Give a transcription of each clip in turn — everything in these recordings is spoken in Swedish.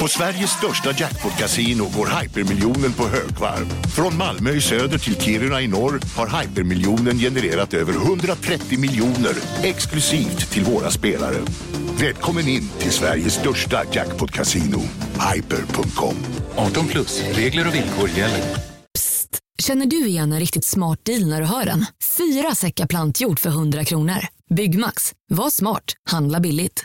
På Sveriges största jackpot-kasino går hypermiljonen på högvarv. Från Malmö i söder till Kiruna i norr har hypermiljonen genererat över 130 miljoner exklusivt till våra spelare. Välkommen in till Sveriges största jackpot-kasino, hyper.com. 18 plus, regler och villkor gäller. Psst! Känner du igen en riktigt smart deal när du hör den? Fyra säckar plantjord för 100 kronor. Byggmax. Var smart. Handla billigt.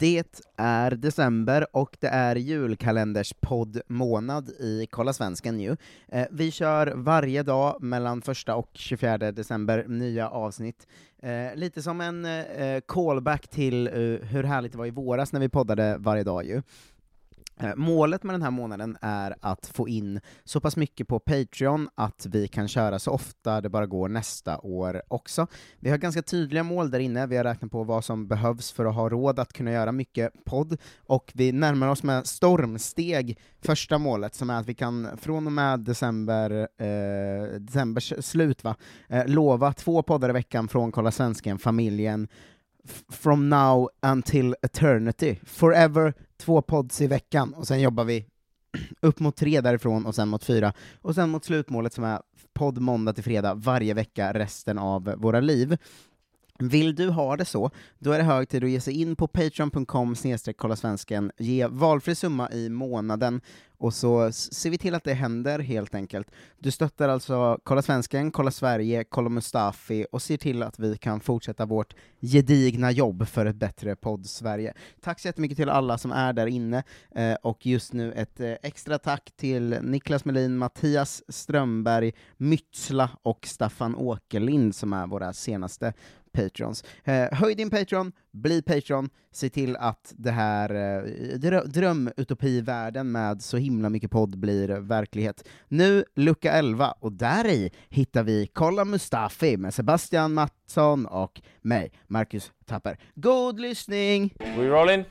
det är december och det är julkalenderspoddmånad i Kolla Svensken ju. Eh, vi kör varje dag mellan första och 24 december nya avsnitt. Eh, lite som en eh, eh callback till eh, hur härligt det var i våras när vi poddade varje dag ju. Eh, målet med den här månaden är att få in så pass mycket på Patreon att vi kan köra så ofta det bara går nästa år också. Vi har ganska tydliga mål där inne, vi har räknat på vad som behövs för att ha råd att kunna göra mycket podd, och vi närmar oss med stormsteg första målet, som är att vi kan från och med december, eh, decembers slut, va, eh, lova två poddar i veckan från Kolla Svensken, familjen, f- from now until eternity. Forever, två pods i veckan, och sen jobbar vi upp mot tre därifrån, och sen mot fyra, och sen mot slutmålet som är podd måndag till fredag varje vecka resten av våra liv. Vill du ha det så, då är det hög tid att ge sig in på patreon.com kolla svensken, ge valfri summa i månaden, och så ser vi till att det händer helt enkelt. Du stöttar alltså Kolla Svensken, Kolla Sverige, Kolla Mustafi, och ser till att vi kan fortsätta vårt gedigna jobb för ett bättre podd-Sverige. Tack så jättemycket till alla som är där inne, eh, och just nu ett eh, extra tack till Niklas Melin, Mattias Strömberg, Mytsla och Staffan Åkerlind som är våra senaste Patrons. Eh, höj din Patreon, bli Patreon, se till att det här eh, drö drömutopivärlden med så himla mycket podd blir verklighet. Nu lucka 11, och där i hittar vi Kolla Mustafi med Sebastian Mattsson och mig, Marcus Tapper. God lyssning! We rolling?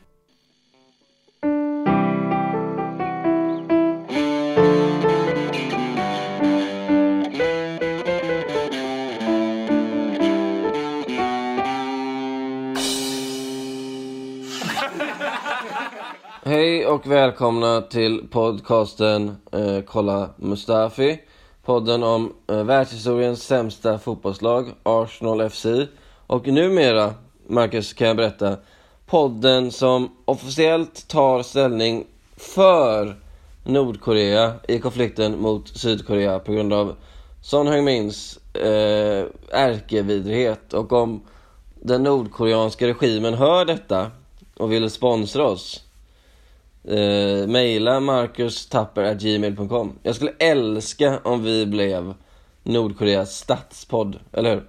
Hej och välkomna till podcasten eh, Kolla Mustafi. Podden om eh, världshistoriens sämsta fotbollslag, Arsenal FC. Och numera, Marcus, kan jag berätta, podden som officiellt tar ställning för Nordkorea i konflikten mot Sydkorea på grund av Son Heung-mins eh, ärkevidrighet. Och om den nordkoreanska regimen hör detta och vill sponsra oss eh, Maila marcustapper.gmail.com Jag skulle älska om vi blev Nordkoreas statspodd, eller hur?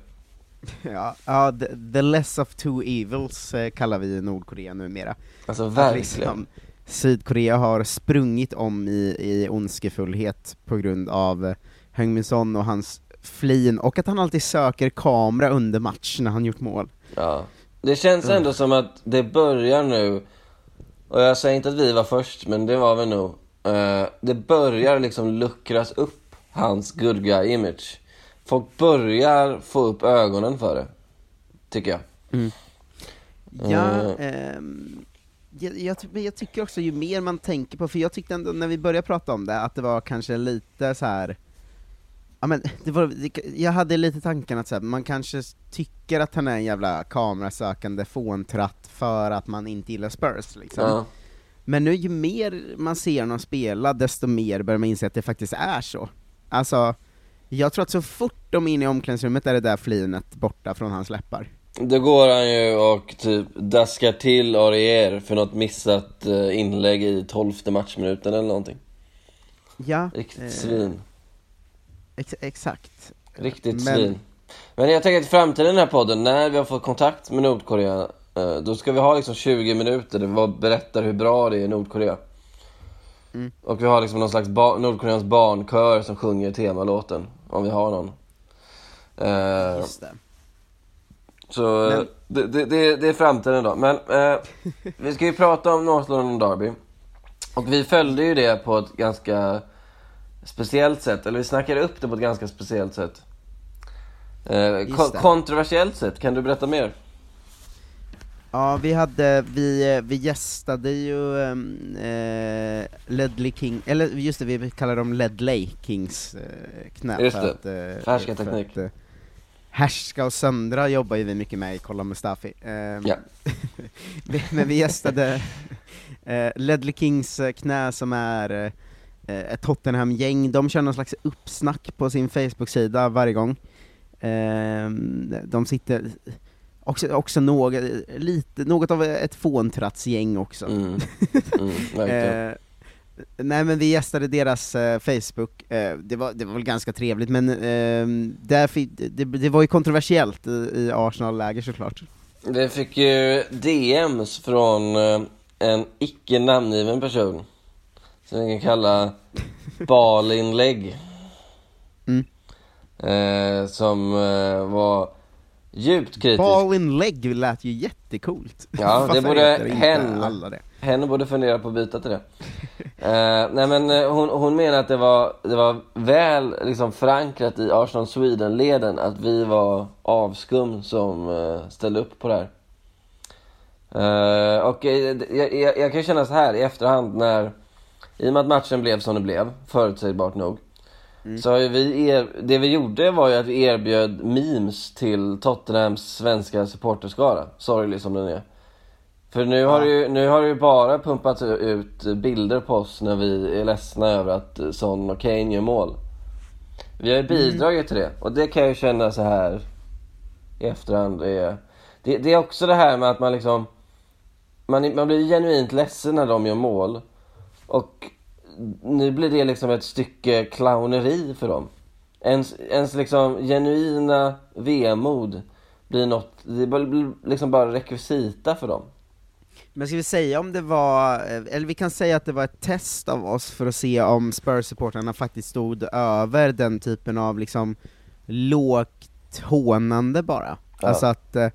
Ja, ja the, the less of two evils eh, kallar vi Nordkorea numera. Alltså Att verkligen. liksom Sydkorea har sprungit om i, i ondskefullhet på grund av eh, Heung Min Son och hans flin, och att han alltid söker kamera under match när han gjort mål. Ja. Det känns ändå som att det börjar nu, och jag säger inte att vi var först, men det var vi nog. Eh, det börjar liksom luckras upp, hans good guy image. Folk börjar få upp ögonen för det, tycker jag. Ja, Eh. ehm, jag, jag, jag tycker också ju mer man tänker på, för jag tyckte ändå när vi började prata om det, att det var kanske lite så här. Ja, men det var, jag hade lite tanken att så här, man kanske tycker att han är en jävla kamerasökande fåntratt för att man inte gillar Spurs liksom. Ja. Men nu ju mer man ser honom spela, desto mer börjar man inse att det faktiskt är så. Alltså, jag tror att så fort de är inne i omklädningsrummet är det där flinet borta från hans läppar. Då går han ju och typ daskar till Aurier för något missat eh, inlägg i tolfte matchminuten eller någonting. Ja, Riktigt eh, svin. Ex exakt. Riktigt men- svin. Men jag tänker att i framtiden i den här podden, när vi har fått kontakt med Nordkorea, eh, då ska vi ha liksom 20 minuter där vi berättar hur bra det är i Nordkorea. Mm. Och vi har liksom någon slags ba- Nordkoreans barnkör som sjunger temalåten, om vi har någon. Eh. Så Men- eh, det, det, det, det är framtiden då. Men eh, vi ska ju prata om North London Derby. Och vi följde ju det på ett ganska speciellt sätt, eller vi snackade upp det på ett ganska speciellt sätt. Eh, ko- kontroversiellt sätt, kan du berätta mer? Ja, vi hade, vi, vi gästade ju um, eh, Ledley King, eller just det, vi kallar dem Ledley Kings eh, knä Just för det. att, eh, Färska för teknik. Att, eh, härska och söndra jobbar ju vi mycket med i Kolla Mustafi. Ehm, Ja. Men vi gästade eh, Ledley Kings eh, knä som är eh, ett Tottenham-gäng, de kör någon slags uppsnack på sin Facebook-sida varje gång. Ehm, de sitter, också, också något, lite, något av ett fåntrattsgäng också. Mm. Mm. Eh, nej men vi gästade deras eh, Facebook, eh, det, var, det var väl ganska trevligt, men eh, där fi- det, det var ju kontroversiellt i, i Arsenal-läger såklart. Det fick ju DMs från eh, en icke namngiven person. Som vi kan kalla Balinlägg. Mm. Eh, som eh, var djupt kritisk. Ball in leg lät ju jättecoolt. Ja, det borde hen- det? Henne borde fundera på att byta till det. Eh, nej men eh, hon, hon menar att det var, det var väl liksom förankrat i Arsenal Sweden-leden att vi var avskum som eh, ställde upp på det här. Eh, och jag, jag, jag kan känna så här i efterhand när, i och med att matchen blev som det blev, förutsägbart nog. Så har ju vi er, det vi gjorde var ju att vi erbjöd memes till Tottenhams svenska supporterskara, sorglig som den är. För nu har, det ju, nu har det ju bara pumpat ut bilder på oss när vi är ledsna över att Son och Kane gör mål. Vi har ju bidragit till det och det kan jag ju känna så här i efterhand. Är, det, det är också det här med att man liksom man, man blir genuint ledsen när de gör mål och nu blir det liksom ett stycke clowneri för dem. Ens, ens liksom genuina vemod blir något, det blir liksom bara rekvisita för dem. Men ska vi säga om det var, eh, eller vi kan säga att det var ett test av oss för att se om Spurs-supportrarna faktiskt stod över den typen av liksom lågt hånande bara. Ja. Alltså att eh,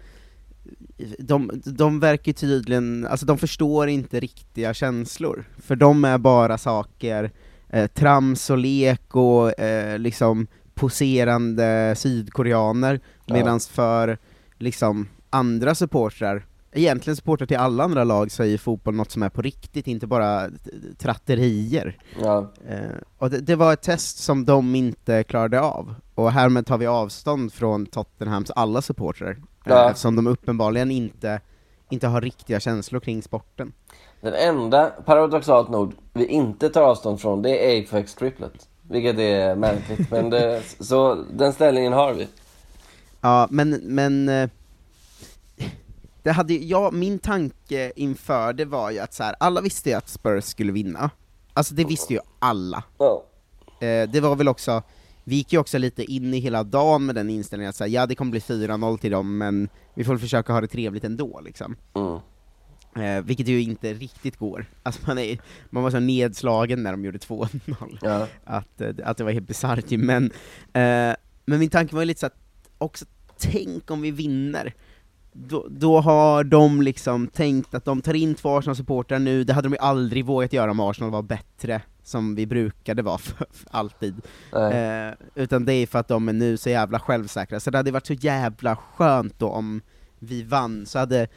de, de verkar tydligen, alltså de förstår inte riktiga känslor, för de är bara saker, eh, trams och lek och eh, liksom poserande sydkoreaner, Ja. medans för liksom andra supportrar, egentligen supportrar till alla andra lag, så är ju fotboll något som är på riktigt, inte bara tratterier. Ja, Eh, och det, det var ett test som de inte klarade av, och härmed tar vi avstånd från Tottenhams alla supportrar, Ja. eftersom de uppenbarligen inte, inte har riktiga känslor kring sporten. den enda, paradoxalt nog, vi inte tar avstånd från det är Apex Triplet. Vilket är märkligt, men det, så den ställningen har vi. Ja, men, men eh, det hade, ja, min tanke inför det var ju att så här, alla visste ju att Spurs skulle vinna. Alltså det visste ju alla. Ja. Eh, det var väl också, vi gick ju också lite in i hela dagen med den inställningen att säga ja det kommer bli 4-0 till dem, men vi får försöka ha det trevligt ändå liksom. Mm. Eh, vilket ju inte riktigt går. Alltså man, är, man var så nedslagen när de gjorde 2-0 Ja. att, eh, att det var helt bisarrt men, eh, men min tanke var ju lite så att, också tänk om vi vinner, då, då har de liksom tänkt att de tar in två Arsenal-supportrar nu, det hade de ju aldrig vågat göra om Arsenal var bättre, som vi brukade vara för, för alltid. Eh, utan det är för att de är nu så jävla självsäkra, så det hade varit så jävla skönt då om vi vann, så hade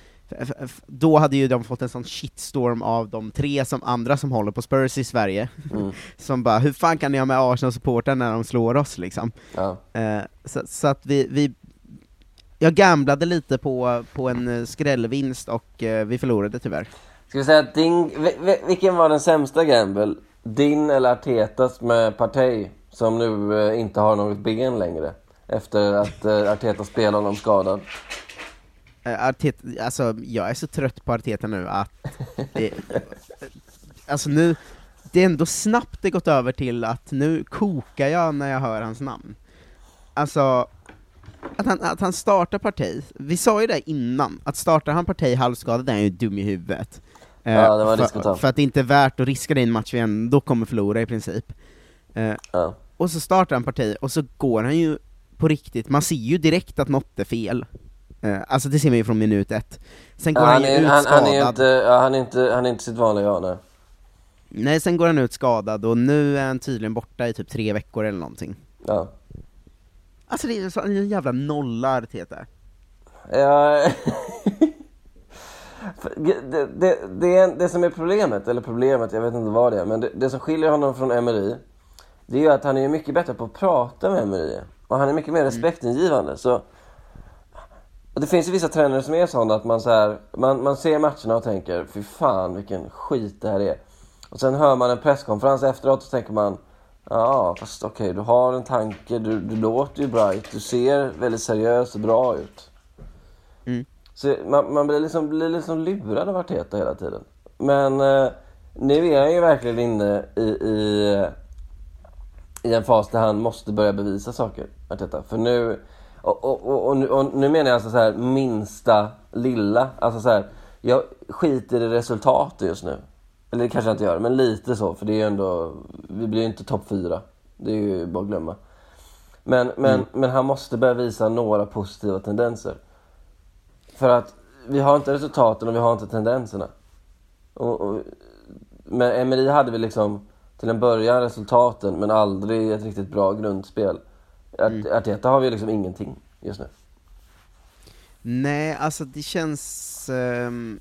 då hade ju de fått en sån shitstorm av de tre som andra som håller på Spurs i Sverige, Mm. som bara 'Hur fan kan ni ha med Arsenal-supportrar när de slår oss?' liksom. Ja. Eh, så, så att vi, vi jag gamblade lite på, på en eh, skrällvinst och eh, vi förlorade tyvärr. Ska vi säga att din, vi- vi- vilken var den sämsta gamble? Din eller Artetas med Partey som nu eh, inte har något ben längre? Efter att eh, Arteta spelade honom skadad. Arteta, alltså jag är så trött på Arteta nu att, det, alltså nu, det är ändå snabbt det gått över till att nu kokar jag när jag hör hans namn. Alltså, att han, att han startar parti, vi sa ju det innan, att startar han parti halvskadad är han ju dum i huvudet. Eh, Ja, det var för, för att det inte är värt att riska det i en match vi ändå kommer förlora i princip. Eh, Ja. och så startar han parti, och så går han ju på riktigt, man ser ju direkt att något är fel. Eh, alltså det ser man ju från minut ett. Sen går Ja, han, han, är, ut han, skadad. han, är inte, han, är inte, han är inte sitt vanliga jag nej. Nej, sen går han ut skadad och nu är han tydligen borta i typ tre veckor eller någonting. Ja. Alltså det är så- en jävla nolla Arteta. Ja, det, det, det, är, det som är problemet, eller problemet, jag vet inte vad det är, men det, det som skiljer honom från Emery, det är ju att han är mycket bättre på att prata med Emery. Och han är mycket mer respektingivande. Så, det finns ju vissa tränare som är sådana att man, så här, man, man ser matcherna och tänker fy fan vilken skit det här är. Och sen hör man en presskonferens efteråt och tänker man ja fast okej du har en tanke, du, du låter ju bright, du ser väldigt seriös och bra ut. Så man, man blir, liksom, blir liksom lurad av Arteta hela tiden. Men eh, nu är han ju verkligen inne i, i, i en fas där han måste börja bevisa saker, Arteta. För nu, och, och, och, och, nu, nu menar jag alltså så här minsta lilla. Alltså så här, jag skiter i resultatet just nu. Eller det kanske jag inte gör, men lite så. För det är ju ändå, vi blir ju inte topp fyra. Det är ju bara att glömma. Men, men, men han måste börja visa några positiva tendenser. För att vi har inte resultaten och vi har inte tendenserna. Och, och, men Emery hade väl liksom till en början resultaten men aldrig ett riktigt bra grundspel. Art- Arteta har vi liksom ingenting just nu. Nej, alltså det känns... ehm,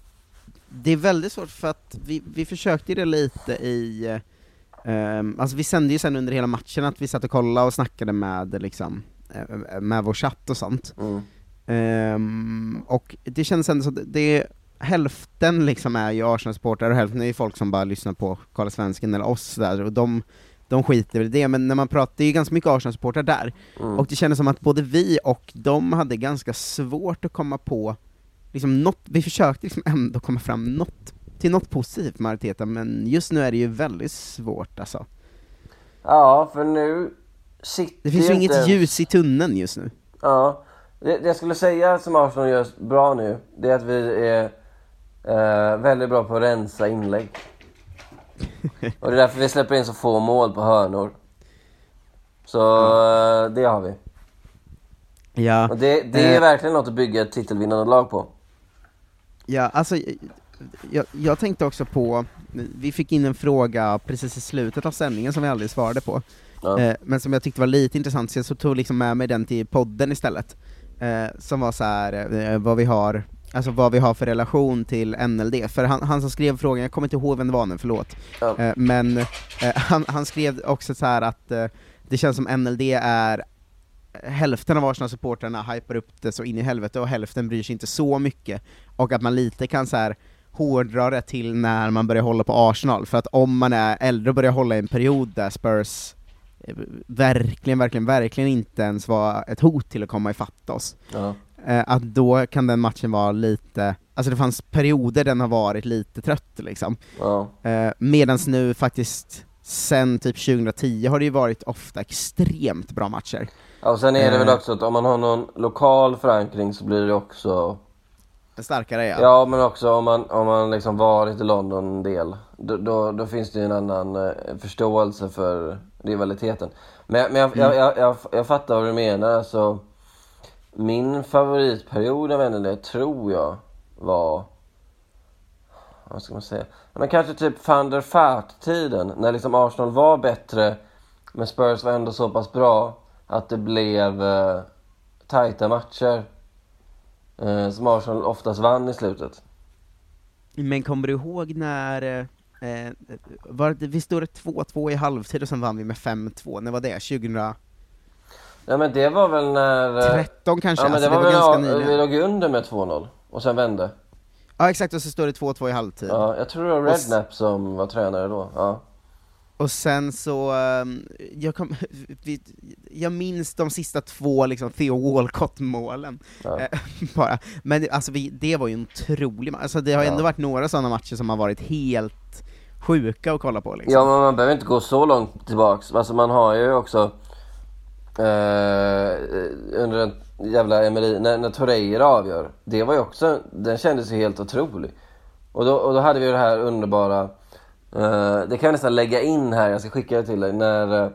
det är väldigt svårt för att vi, vi försökte det lite i... Um, alltså vi sände ju sen under hela matchen att vi satt och kollade och snackade med liksom, eh, med vår chatt och sånt. Mm. Ehm, och det känns ändå så att det hälften liksom är ju Arsenal-supportrar och hälften är ju folk som bara lyssnar på Kolla Svensken eller oss där, och de, de skiter väl i det, men när man pratar, det är ju ganska mycket Arsenal-supportrar där, Mm. och det kändes som att både vi och de hade ganska svårt att komma på, liksom något, vi försökte liksom ändå komma fram något, till något positivt med Arteta, men just nu är det ju väldigt svårt alltså. Ja, för nu sitter Det finns ju inte inget ljus i tunneln just nu. Ja, det, det jag skulle säga som Arsenal gör bra nu, det är att vi är eh, väldigt bra på att rensa inlägg. Och det är därför vi släpper in så få mål på hörnor. Så eh, det har vi. Ja. Och det, det är Eh. verkligen något att bygga ett titelvinnande lag på. Ja, alltså, jag, jag tänkte också på, vi fick in en fråga precis i slutet av sändningen som vi aldrig svarade på, Ja. eh, men som jag tyckte var lite intressant, så jag så tog liksom med mig den till podden istället, eh, som var så här eh, vad vi har Alltså vad vi har för relation till NLD, för han, han som skrev frågan, jag kommer inte ihåg vem det var nu, förlåt, Ja. eh, men eh, han, han skrev också så att eh, det känns som NLD är hälften av Arsenal-supportrarna hypar upp det så in i helvete och hälften bryr sig inte så mycket, och att man lite kan så här hårdra det till när man börjar hålla på Arsenal, för att om man är äldre och börjar hålla i en period där Spurs eh, verkligen, verkligen, verkligen inte ens var ett hot till att komma ifatt oss, Ja. eh, att då kan den matchen vara lite, alltså det fanns perioder den har varit lite trött liksom, Ja. eh, medans nu faktiskt sen typ 2010 har det ju varit ofta extremt bra matcher. Ja, och sen är det väl Eh. också att om man har någon lokal förankring så blir det också Starkare ja. Ja, men också om man, om man liksom varit i London en del, då, då, då finns det ju en annan eh, förståelse för rivaliteten. Men, men jag, jag, jag, jag, jag fattar vad du menar. Alltså, min favoritperiod av NLD tror jag var, vad ska man säga, men kanske typ van der Vaart-tiden, när liksom Arsenal var bättre, men Spurs var ändå så pass bra att det blev eh, tajta matcher. Eh, som Arsenal oftast vann i slutet. Men kommer du ihåg när, eh, eh, var det, vi stod det 2-2 i halvtid och sen vann vi med 5-2, när var det? 2013 Ja men det var väl när... eh, kanske? Ja men alltså, det var väl ganska nyligen. vi låg under med 2-0 och sen vände. Ja exakt, och så står det 2-2 i halvtid. Ja, jag tror det var Redknapp som var tränare då. Ja. Och sen så, ehm, jag, kom, jag minns de sista två liksom Theo Walcott-målen, Ja. eh, bara. Men alltså vi, det var ju en otrolig match, alltså det har Ja. ändå varit några sådana matcher som har varit helt sjuka att kolla på liksom. ja men man behöver inte gå så långt tillbaks. Alltså man har ju också eh, under en jävla Emery, när, när Torreira avgör. Det var ju också, den kändes ju helt otrolig. Och då, och då hade vi ju det här underbara, det kan jag nästan lägga in här, jag ska skicka det till dig, när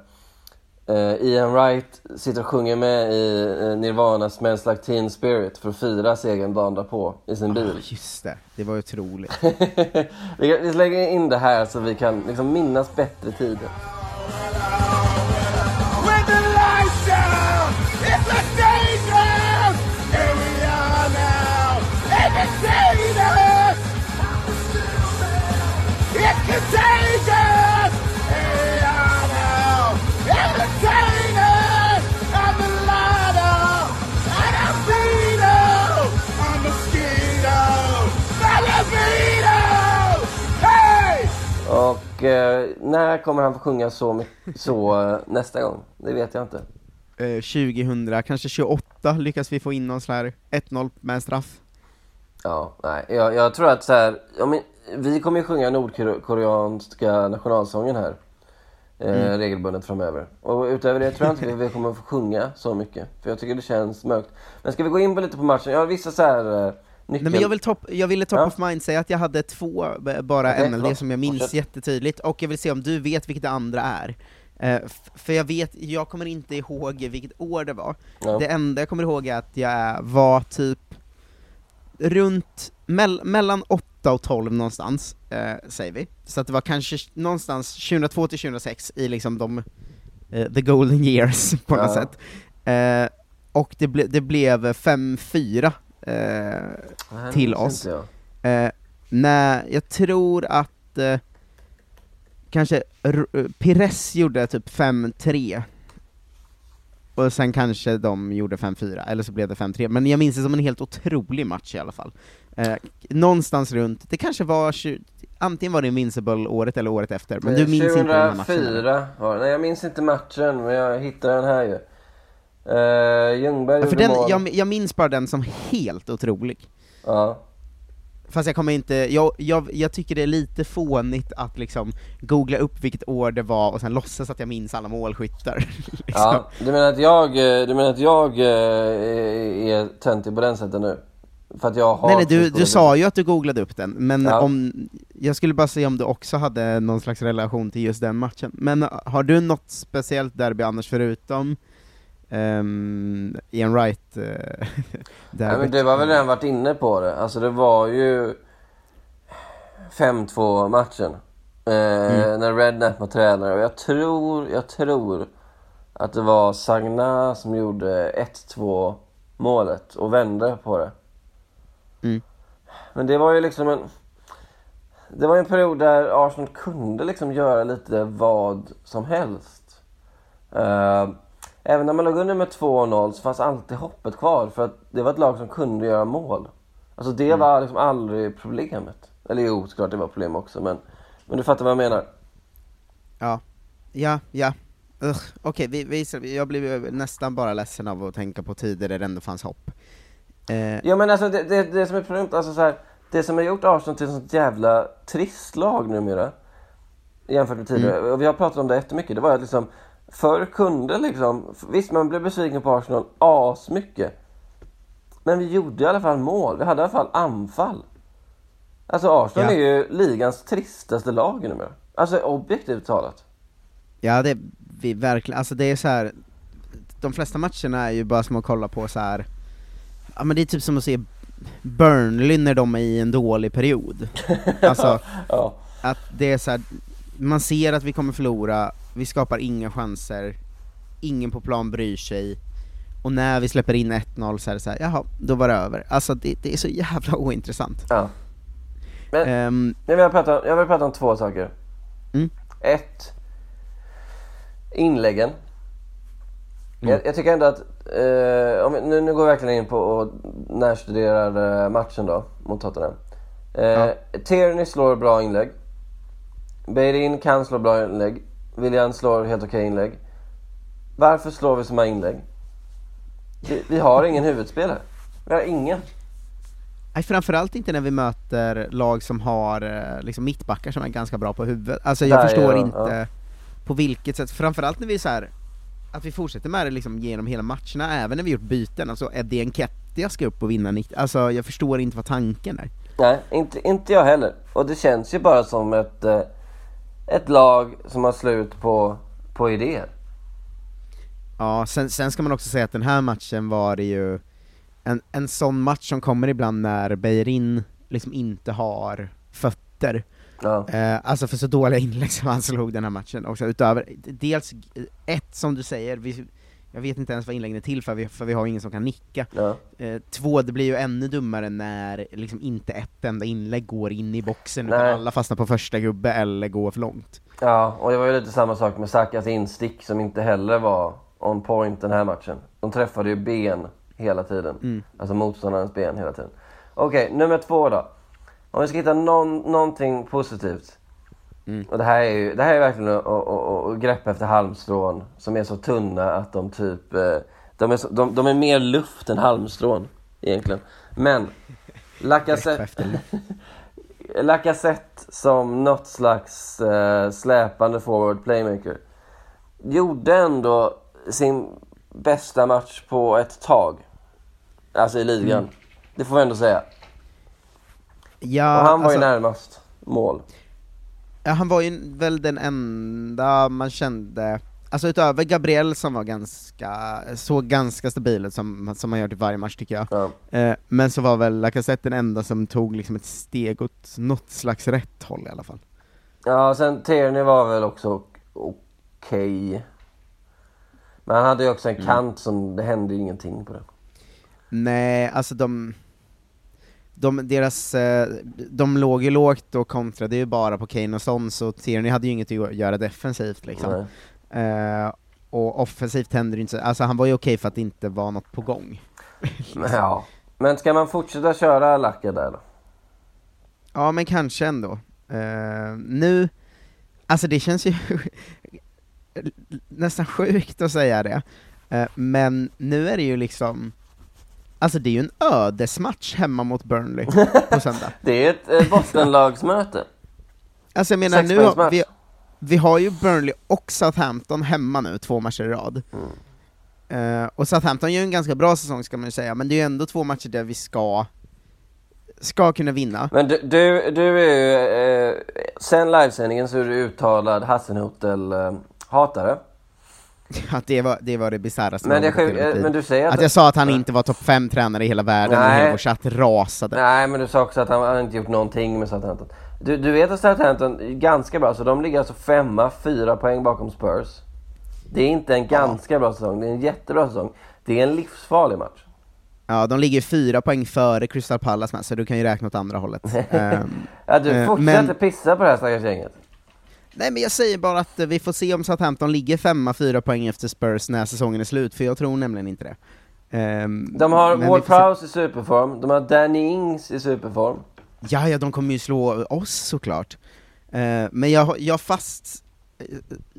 eh, Ian Wright sitter och sjunger med i eh, Nirvanas Smells Like Teen Spirit för att fira segern dagen därpå i sin bil. Just det, det var otroligt. vi, vi lägger in det här så vi kan liksom minnas bättre tider. Och eh, när kommer han få sjunga så, mycket, så eh, nästa gång? Det vet jag inte. Eh, 2000, kanske 28 lyckas vi få in någon sån här 1-0 med straff. Ja, nej, jag, jag tror att så här, men, vi kommer ju sjunga nordkoreanska nationalsången här eh, regelbundet framöver. Och utöver det tror jag inte vi kommer få sjunga så mycket, för jag tycker det känns mörkt. Men ska vi gå in på lite på matchen? Jag har vissa så här eh, nyckel... Nej men jag, vill top, jag ville top Ja. of mind säga att jag hade två eh, bara NLD förlåt. som jag minns Fortsätt. jättetydligt, och jag vill se om du vet vilket det andra är. Eh, för jag vet, jag kommer inte ihåg vilket år det var. Ja. Det enda jag kommer ihåg är att jag var typ runt, mell, mellan 8 och 12 någonstans, eh, säger vi. Så att det var kanske någonstans 2002 till 2006 i liksom de, eh, the golden years på något Ja. sätt. Och det, ble, det blev 5-4 eh, till oss. jag. Eh, nej, jag tror att eh, kanske R- eh, Pires gjorde typ 5-3, och sen kanske de gjorde 5-4, eller så blev det 5-3, men jag minns det som en helt otrolig match i alla fall. Eh, någonstans runt, det kanske var, 20, antingen var det Invincible året eller året efter, men du minns inte den här matchen? eller? 2004 var det. Nej, jag minns inte matchen, men jag hittade den här ju. Uh, Ljungberg Ja, för den, mål. jag, jag minns bara den som helt otrolig. Ja. Fast jag kommer inte, jag, jag, jag tycker det är lite fånigt att liksom googla upp vilket år det var och sen låtsas att jag minns alla målskyttar. liksom. Ja, du menar att jag, eh, du menar att jag eh, är töntig på den sättet nu? För att jag har... Nej nej, du, du sa ju att du googlade upp den, men Ja. om, jag skulle bara se om du också hade någon slags relation till just den matchen. Men har du något speciellt derby annars förutom um, Ian Wright uh, Nej, men du har väl redan varit inne på det. Alltså det var ju 5-2 matchen. Eh, När Redknapp var tränare. Och jag tror, jag tror att det var Sagna som gjorde 1-2 målet och vände på det. Mm. Men det var ju liksom en... Det var en period där Arsenal kunde liksom göra lite vad som helst. Eh, även när man låg under med 2-0 så fanns alltid hoppet kvar för att det var ett lag som kunde göra mål. Alltså det var liksom aldrig problemet. Eller jo, såklart det var problem också men, men du fattar vad jag menar. Ja, ja, ja. Okej, vi, vi, jag blev nästan bara ledsen av att tänka på tider där det ändå fanns hopp. Eh, Ja men alltså det, det, det som är problemet, alltså så här, det som har gjort Arsenal till ett sånt jävla trist lag numera jämfört med tidigare, och vi har pratat om det jättemycket, det var att liksom förr kunde liksom, visst man blev besviken på Arsenal asmycket men vi gjorde i alla fall mål, vi hade i alla fall anfall. Alltså Arsenal Ja. är ju ligans tristaste lag numera, alltså objektivt talat. Ja, det vi verkligen, alltså det är så här. de flesta matcherna är ju bara som att kolla på så här. ja men det är typ som att se Burnley när de är i en dålig period. Alltså, Ja. att det är så här. Man ser att vi kommer förlora, vi skapar inga chanser, ingen på plan bryr sig, och när vi släpper in 1-0 så är det så här, jaha, då var det över. Alltså det, det är så jävla ointressant. ja. Men Ehm, Jag vill prata, jag vill prata om två saker. Mm. Ett, inläggen. Mm. Jag, jag tycker ändå att, eh, om, nu, nu går vi verkligen in på och närstuderar eh, matchen då, mot Tottenham. Eh, Ja. Tierney slår bra inlägg. Beirin kan slå bra inlägg. William slår helt okej inlägg. Varför slår vi så många inlägg? Vi, vi har ingen huvudspelare. Vi har ingen. Nej, framförallt inte när vi möter lag som har eh, liksom mittbackar som är ganska bra på huvudet. Alltså jag Där, förstår ja, inte ja. på vilket sätt, framförallt när vi så här att vi fortsätter med det liksom genom hela matcherna, även när vi gjort byten, alltså Eddie Nketiah ska upp och vinna 90, alltså jag förstår inte vad tanken är. Nej, inte, inte jag heller. Och det känns ju bara som ett, eh, ett lag som har slut på, på idéer. Ja, sen, sen ska man också säga att den här matchen var det ju en, en sån match som kommer ibland när Beirin liksom inte har fötter. Ja. Eh, alltså för så dåliga inlägg som han slog den här matchen också, utöver, dels ett som du säger, vi, jag vet inte ens vad inläggen är till för, vi, för vi har ingen som kan nicka. Ja. Eh, två, det blir ju ännu dummare när liksom inte ett enda inlägg går in i boxen, Nej. utan alla fastnar på första gubbe eller går för långt. Ja, och det var ju lite samma sak med Sakas instick som inte heller var on point den här matchen. De träffade ju ben hela tiden. Alltså motståndarens ben hela tiden. Okej, nummer två då. Om vi ska hitta någon, någonting positivt. Och det här är ju det här är verkligen att, att, att, att greppa efter halmstrån som är så tunna att de typ... eh, De är, så, de, de är mer luft än halmstrån egentligen. Men Lacazette... Lacazette som något slags eh, släpande forward playmaker gjorde ändå sin bästa match på ett tag. Alltså i ligan. Det får vi ändå säga. Ja, Och han var ju alltså- närmast mål. Ja, han var ju väl den enda man kände, alltså utöver Gabriel som var ganska, såg ganska stabil ut som, som han gör i varje match tycker jag. Ja. Eh, men så var väl Lacazette den enda som tog liksom ett steg åt något slags rätt håll i alla fall. Ja, sen Tierney var väl också okej. Men han hade ju också en kant som, det hände ju ingenting på den. Nej, alltså de, de, deras, eh, de låg ju lågt och kontrade ju bara på Kane och Son, så Tierney hade ju inget att göra defensivt liksom. Nej. Eh, och offensivt hände det inte så, alltså han var ju okej för att det inte var något på gång. Men, ja. Men ska man fortsätta köra Lacka där då? Ja, men kanske ändå. Eh, nu, alltså det känns ju nästan sjukt att säga det, Eh, men nu är det ju liksom, alltså det är ju en ödesmatch hemma mot Burnley på söndag. Det är ett eh, Bostonlagsmöte. Alltså jag menar, nu har, vi, vi har ju Burnley och Southampton hemma nu, två matcher i rad. Eh, och Southampton gör en ganska bra säsong ska man ju säga, men det är ju ändå två matcher där vi ska, ska kunna vinna. Men du, du, du är ju, eh, sen livesändningen så är du uttalad Hassenhotel-hatare. Att det var det, var det bisarraste Men, har sjuk- eh, men du säger att... Att jag sa att han inte var topp fem tränare i hela världen och Nej. hela vår chatt rasade. Nej, men du sa också att han, han inte gjort någonting med Southampton. Du, du vet att Southampton är ganska bra, så de ligger alltså femma, fyra poäng bakom Spurs. Det är inte en ganska bra säsong, det är en jättebra säsong. Det är en livsfarlig match. Ja, de ligger fyra poäng före Crystal Palace med, så du kan ju räkna åt andra hållet. Ehm, Ja, du Eh, fortsätter men- pissa på det här stackars gänget. Nej men jag säger bara att eh, vi får se om Southampton ligger femma, fyra poäng efter Spurs när säsongen är slut, för jag tror nämligen inte det. Ehm, De har Ward. Prowse i superform, de har Danny Ings i superform. Ja, ja, de kommer ju slå oss såklart. Eh, men jag, jag fast... eh,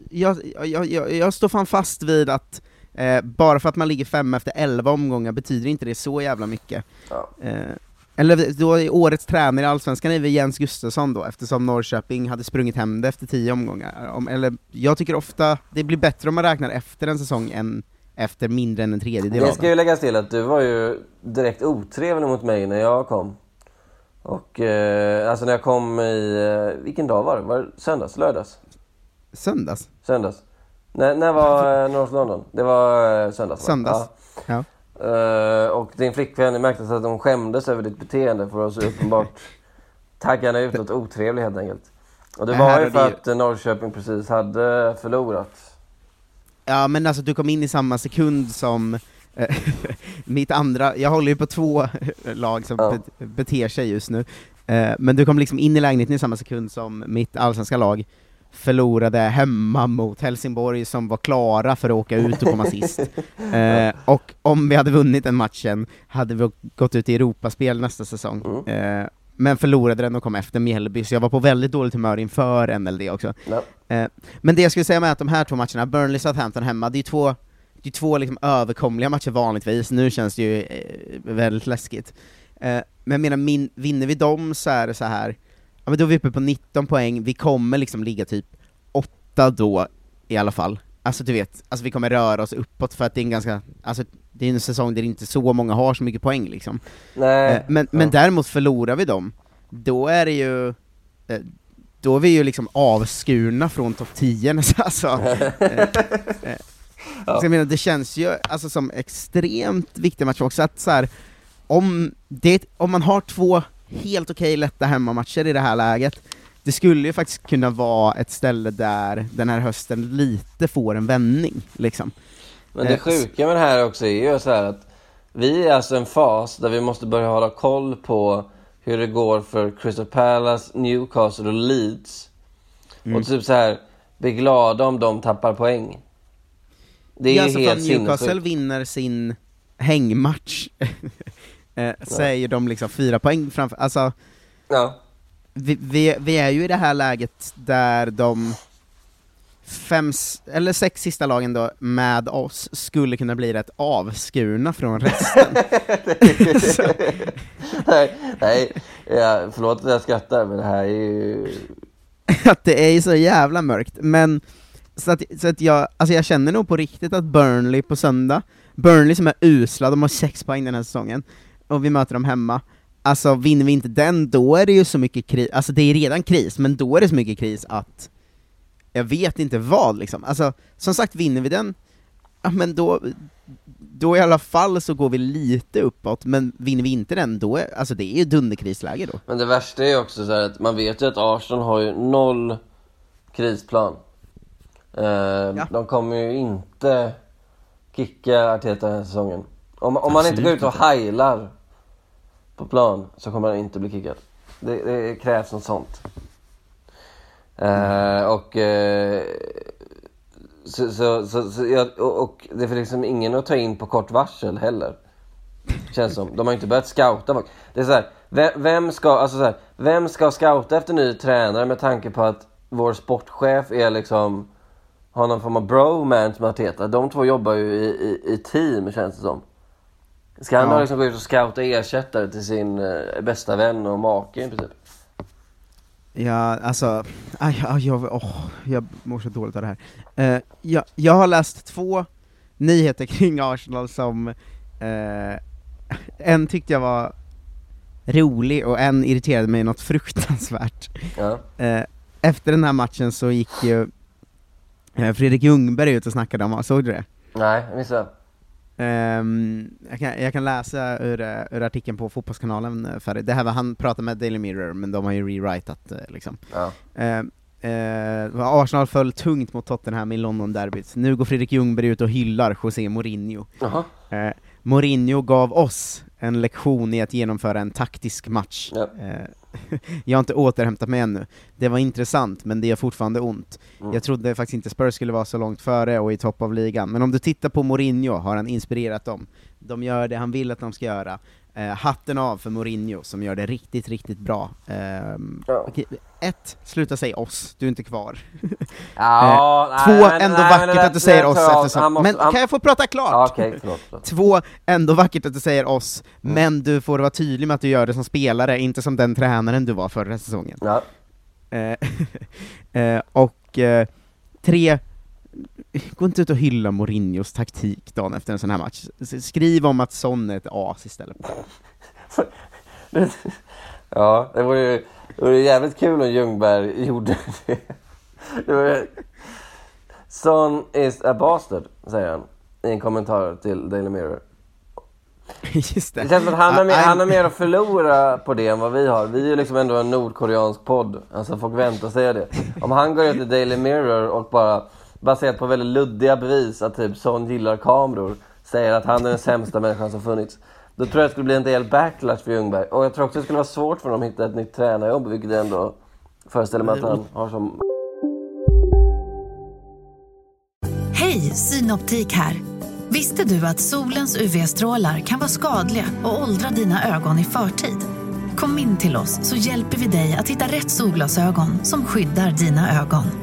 Jag, jag, jag, jag står fan fast vid att eh, bara för att man ligger fem efter elva omgångar betyder inte det så jävla mycket. Ja. Eh, eller då är årets tränare i Allsvenskan är väl Jens Gustafsson då, eftersom Norrköping hade sprungit hem det efter tio omgångar. Om, eller, jag tycker ofta det blir bättre om man räknar efter en säsong än efter mindre än en tredjedel Det av ska den. ju läggas till att du var ju direkt otrevlig mot mig när jag kom. Och eh, alltså när jag kom i, eh, vilken dag var det? Var det söndags? Lördags? Söndags? Söndags? När, när var eh, North London? Det var eh, söndags va? Söndags. Ja. Ja. Eh, och din flickvän, det märktes att hon skämdes över ditt beteende för att så uppenbart taggarna utåt otrevlig helt enkelt. Och det var ju för det att eh, Norrköping precis hade förlorat. Ja men alltså du kom in i samma sekund som eh, mitt andra, jag håller ju på två lag som Ja. bet- beter sig just nu, men du kom liksom in i lägenheten i samma sekund som mitt allsvenska lag förlorade hemma mot Helsingborg som var klara för att åka ut och komma sist. Eh, och om vi hade vunnit den matchen hade vi gått ut i Europaspel nästa säsong. Eh, men förlorade den och kom efter Mjällby, så jag var på väldigt dåligt humör inför NLD också. Eh, men det jag skulle säga med att de här två matcherna, Burnley Southampton hemma, det är två, det är två liksom överkomliga matcher vanligtvis, nu känns det ju eh, väldigt läskigt. Eh, men jag menar, min, vinner vi dem så är det så här. Ja men då är vi uppe på 19 poäng, vi kommer liksom ligga typ 8 då i alla fall. Alltså du vet, alltså vi kommer röra oss uppåt för att det är en ganska, alltså det är en säsong där inte så många har så mycket poäng liksom. Nej. Eh, men, men däremot förlorar vi dem, då är det ju, eh, då är vi ju liksom avskurna från topp 10 nästan, alltså. Eh, Så jag menar, det känns ju alltså, som extremt viktig match också, att så här, om, det, om man har två helt okej lätta hemmamatcher i det här läget, det skulle ju faktiskt kunna vara ett ställe där den här hösten lite får en vändning, liksom. Men det Eh, sjuka med det här också är ju så här att vi är alltså en fas där vi måste börja hålla koll på hur det går för Crystal Palace, Newcastle och Leeds. Mm. Och typ så här bli glada om de tappar poäng. Det är Ja, alltså helt Newcastle vinner sin hängmatch, eh, är ju de liksom fyra poäng framför, alltså Ja. vi, vi, vi är ju i det här läget där de fem, eller sex sista lagen då, med oss, skulle kunna bli rätt avskurna från resten. Nej, nej. Ja, förlåt att jag skrattar men det här är ju... att det är ju så jävla mörkt, men så att, så att jag, alltså jag känner nog på riktigt att Burnley på söndag, Burnley som är usla, de har sex poäng den här säsongen, och vi möter dem hemma, alltså vinner vi inte den, då är det ju så mycket kris, alltså det är redan kris, men då är det så mycket kris att jag vet inte vad liksom, alltså som sagt vinner vi den, ja men då, då i alla fall så går vi lite uppåt, men vinner vi inte den, då är, alltså det är ju dunderkrisläge då. Men det värsta är ju också så här att man vet ju att Arsenal har ju noll krisplan. Eh, De kommer ju inte kicka Arteta den här säsongen. Om, om man inte går ut och heilar på plan så kommer han inte bli kickad. Det, det krävs något sånt. Eh, och, eh, så, så, så, så jag, och, och det är liksom ingen att ta in på kort varsel heller. Känns som. De har inte börjat scouta folk. Det är så här, vem, vem, ska, alltså så här, vem ska scouta efter ny tränare med tanke på att vår sportchef är liksom har någon form av bromance med Arteta. De två jobbar ju i, i, i team känns det som. Ska han Ja. då liksom gå ut och scouta ersättare till sin eh, bästa vän och make i princip? Ja, alltså, aj, aj, jag, åh, jag mår så dåligt av det här. Eh, jag, jag har läst två nyheter kring Arsenal som, eh, en tyckte jag var rolig och en irriterade mig något fruktansvärt. Ja. Eh, efter den här matchen så gick ju Fredrik Ljungberg ut och snackade om, såg du det? Nej, jag missade. Ehm, jag, kan, jag kan läsa ur, ur artikeln på Fotbollskanalen, eh, för det här var, han pratade med Daily Mirror, men de har ju rewritat eh, liksom. Ja. Ehm, eh, Arsenal föll tungt mot Tottenham i London-derbyt. Nu går Fredrik Ljungberg ut och hyllar José Mourinho. Eh, Mourinho gav oss en lektion i att genomföra en taktisk match. Ja. Eh, jag har inte återhämtat mig ännu. Det var intressant, men det gör fortfarande ont. Mm. Jag trodde faktiskt inte Spurs skulle vara så långt före och i topp av ligan, men om du tittar på Mourinho har han inspirerat dem. De gör det han vill att de ska göra. Eh, hatten av för Mourinho som gör det riktigt, riktigt bra. Ehm, Ja. okej, ett, sluta säga oss, du är inte kvar. Ja, Eh, nej, Två, men- ändå nej, vackert att du säger oss eftersom... Måste- men han- kan jag få prata klart? Ja, Okej, förlåt. förlåt. Två, ändå vackert att du säger oss, men du får vara tydlig med att du gör det som spelare, inte som den tränaren du var förra säsongen. Ja. Eh, eh, och eh, tre, gå inte ut och hylla Mourinhos taktik dagen efter en sån här match. Skriv om att Son är ett as istället. Ja, det vore ju det vore jävligt kul om Ljungberg gjorde det. det vore... Son is a bastard, säger han i en kommentar till Daily Mirror. Just det. Det känns som att han har, mer, han har mer att förlora på det än vad vi har. Vi är liksom ändå en nordkoreansk podd. Alltså folk väntar sig det. Om han går ut i Daily Mirror och bara baserat på väldigt luddiga bevis att typ Son gillar kameror säger att han är den sämsta människan som funnits. Då tror jag det skulle bli en del backlash för Ljungberg. Och jag tror också det skulle vara svårt för honom att hitta ett nytt tränarjobb, vilket jag ändå föreställer mig att han har som... Hej, Synoptik här. Visste du att solens UV-strålar kan vara skadliga och åldra dina ögon i förtid? Kom in till oss så hjälper vi dig att hitta rätt solglasögon som skyddar dina ögon.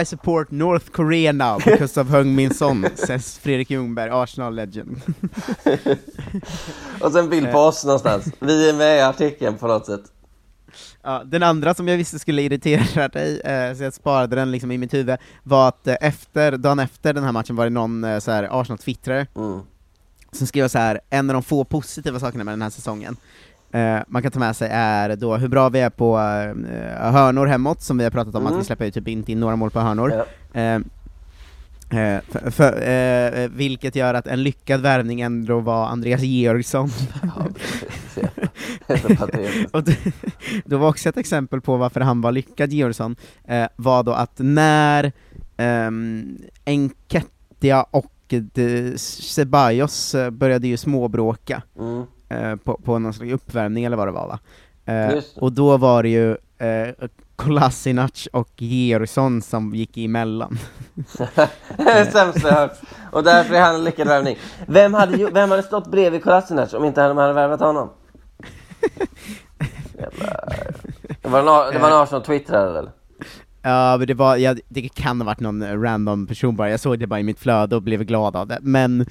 I support North Korea now because of Hung Min Son, says Fredrik Ljungberg, Arsenal legend. Och sen bild på oss någonstans. Vi är med i artikeln på något sätt. Ja, den andra som jag visste skulle irritera dig, eh, så jag sparade den liksom i mitt huvud, var att eh, efter, dagen efter den här matchen var det någon eh, så här Arsenal-twittrare mm. som skrev så här en av de få positiva sakerna med den här säsongen, eh, man kan ta med sig är då hur bra vi är på eh, hörnor hemåt, som vi har pratat om, Mm. att vi släpper ju typ inte in några mål på hörnor. Ja. Eh, eh, för, för, eh, vilket gör att en lyckad värvning ändå var Andreas Georgsson. Patetiskt. och det, det var också ett exempel på varför han var lyckad, Georgsson, eh, var då att när um, Enketia och de, Ceballos eh, började ju småbråka Mm. Eh, på, på någon slags uppvärmning eller vad det var va? Eh, och då var det ju eh, Kolasinac och Georgsson som gick emellan. Sämsta jag hört. Och därför är han en lyckad värvning. Vem hade, vem hade stått bredvid Kolasinac om inte de hade värvat honom? Det var en, det var en Arsenal-twittrare väl? Ja, men det var, ja, det kan ha varit någon random person bara, jag såg det bara i mitt flöde och blev glad av det, men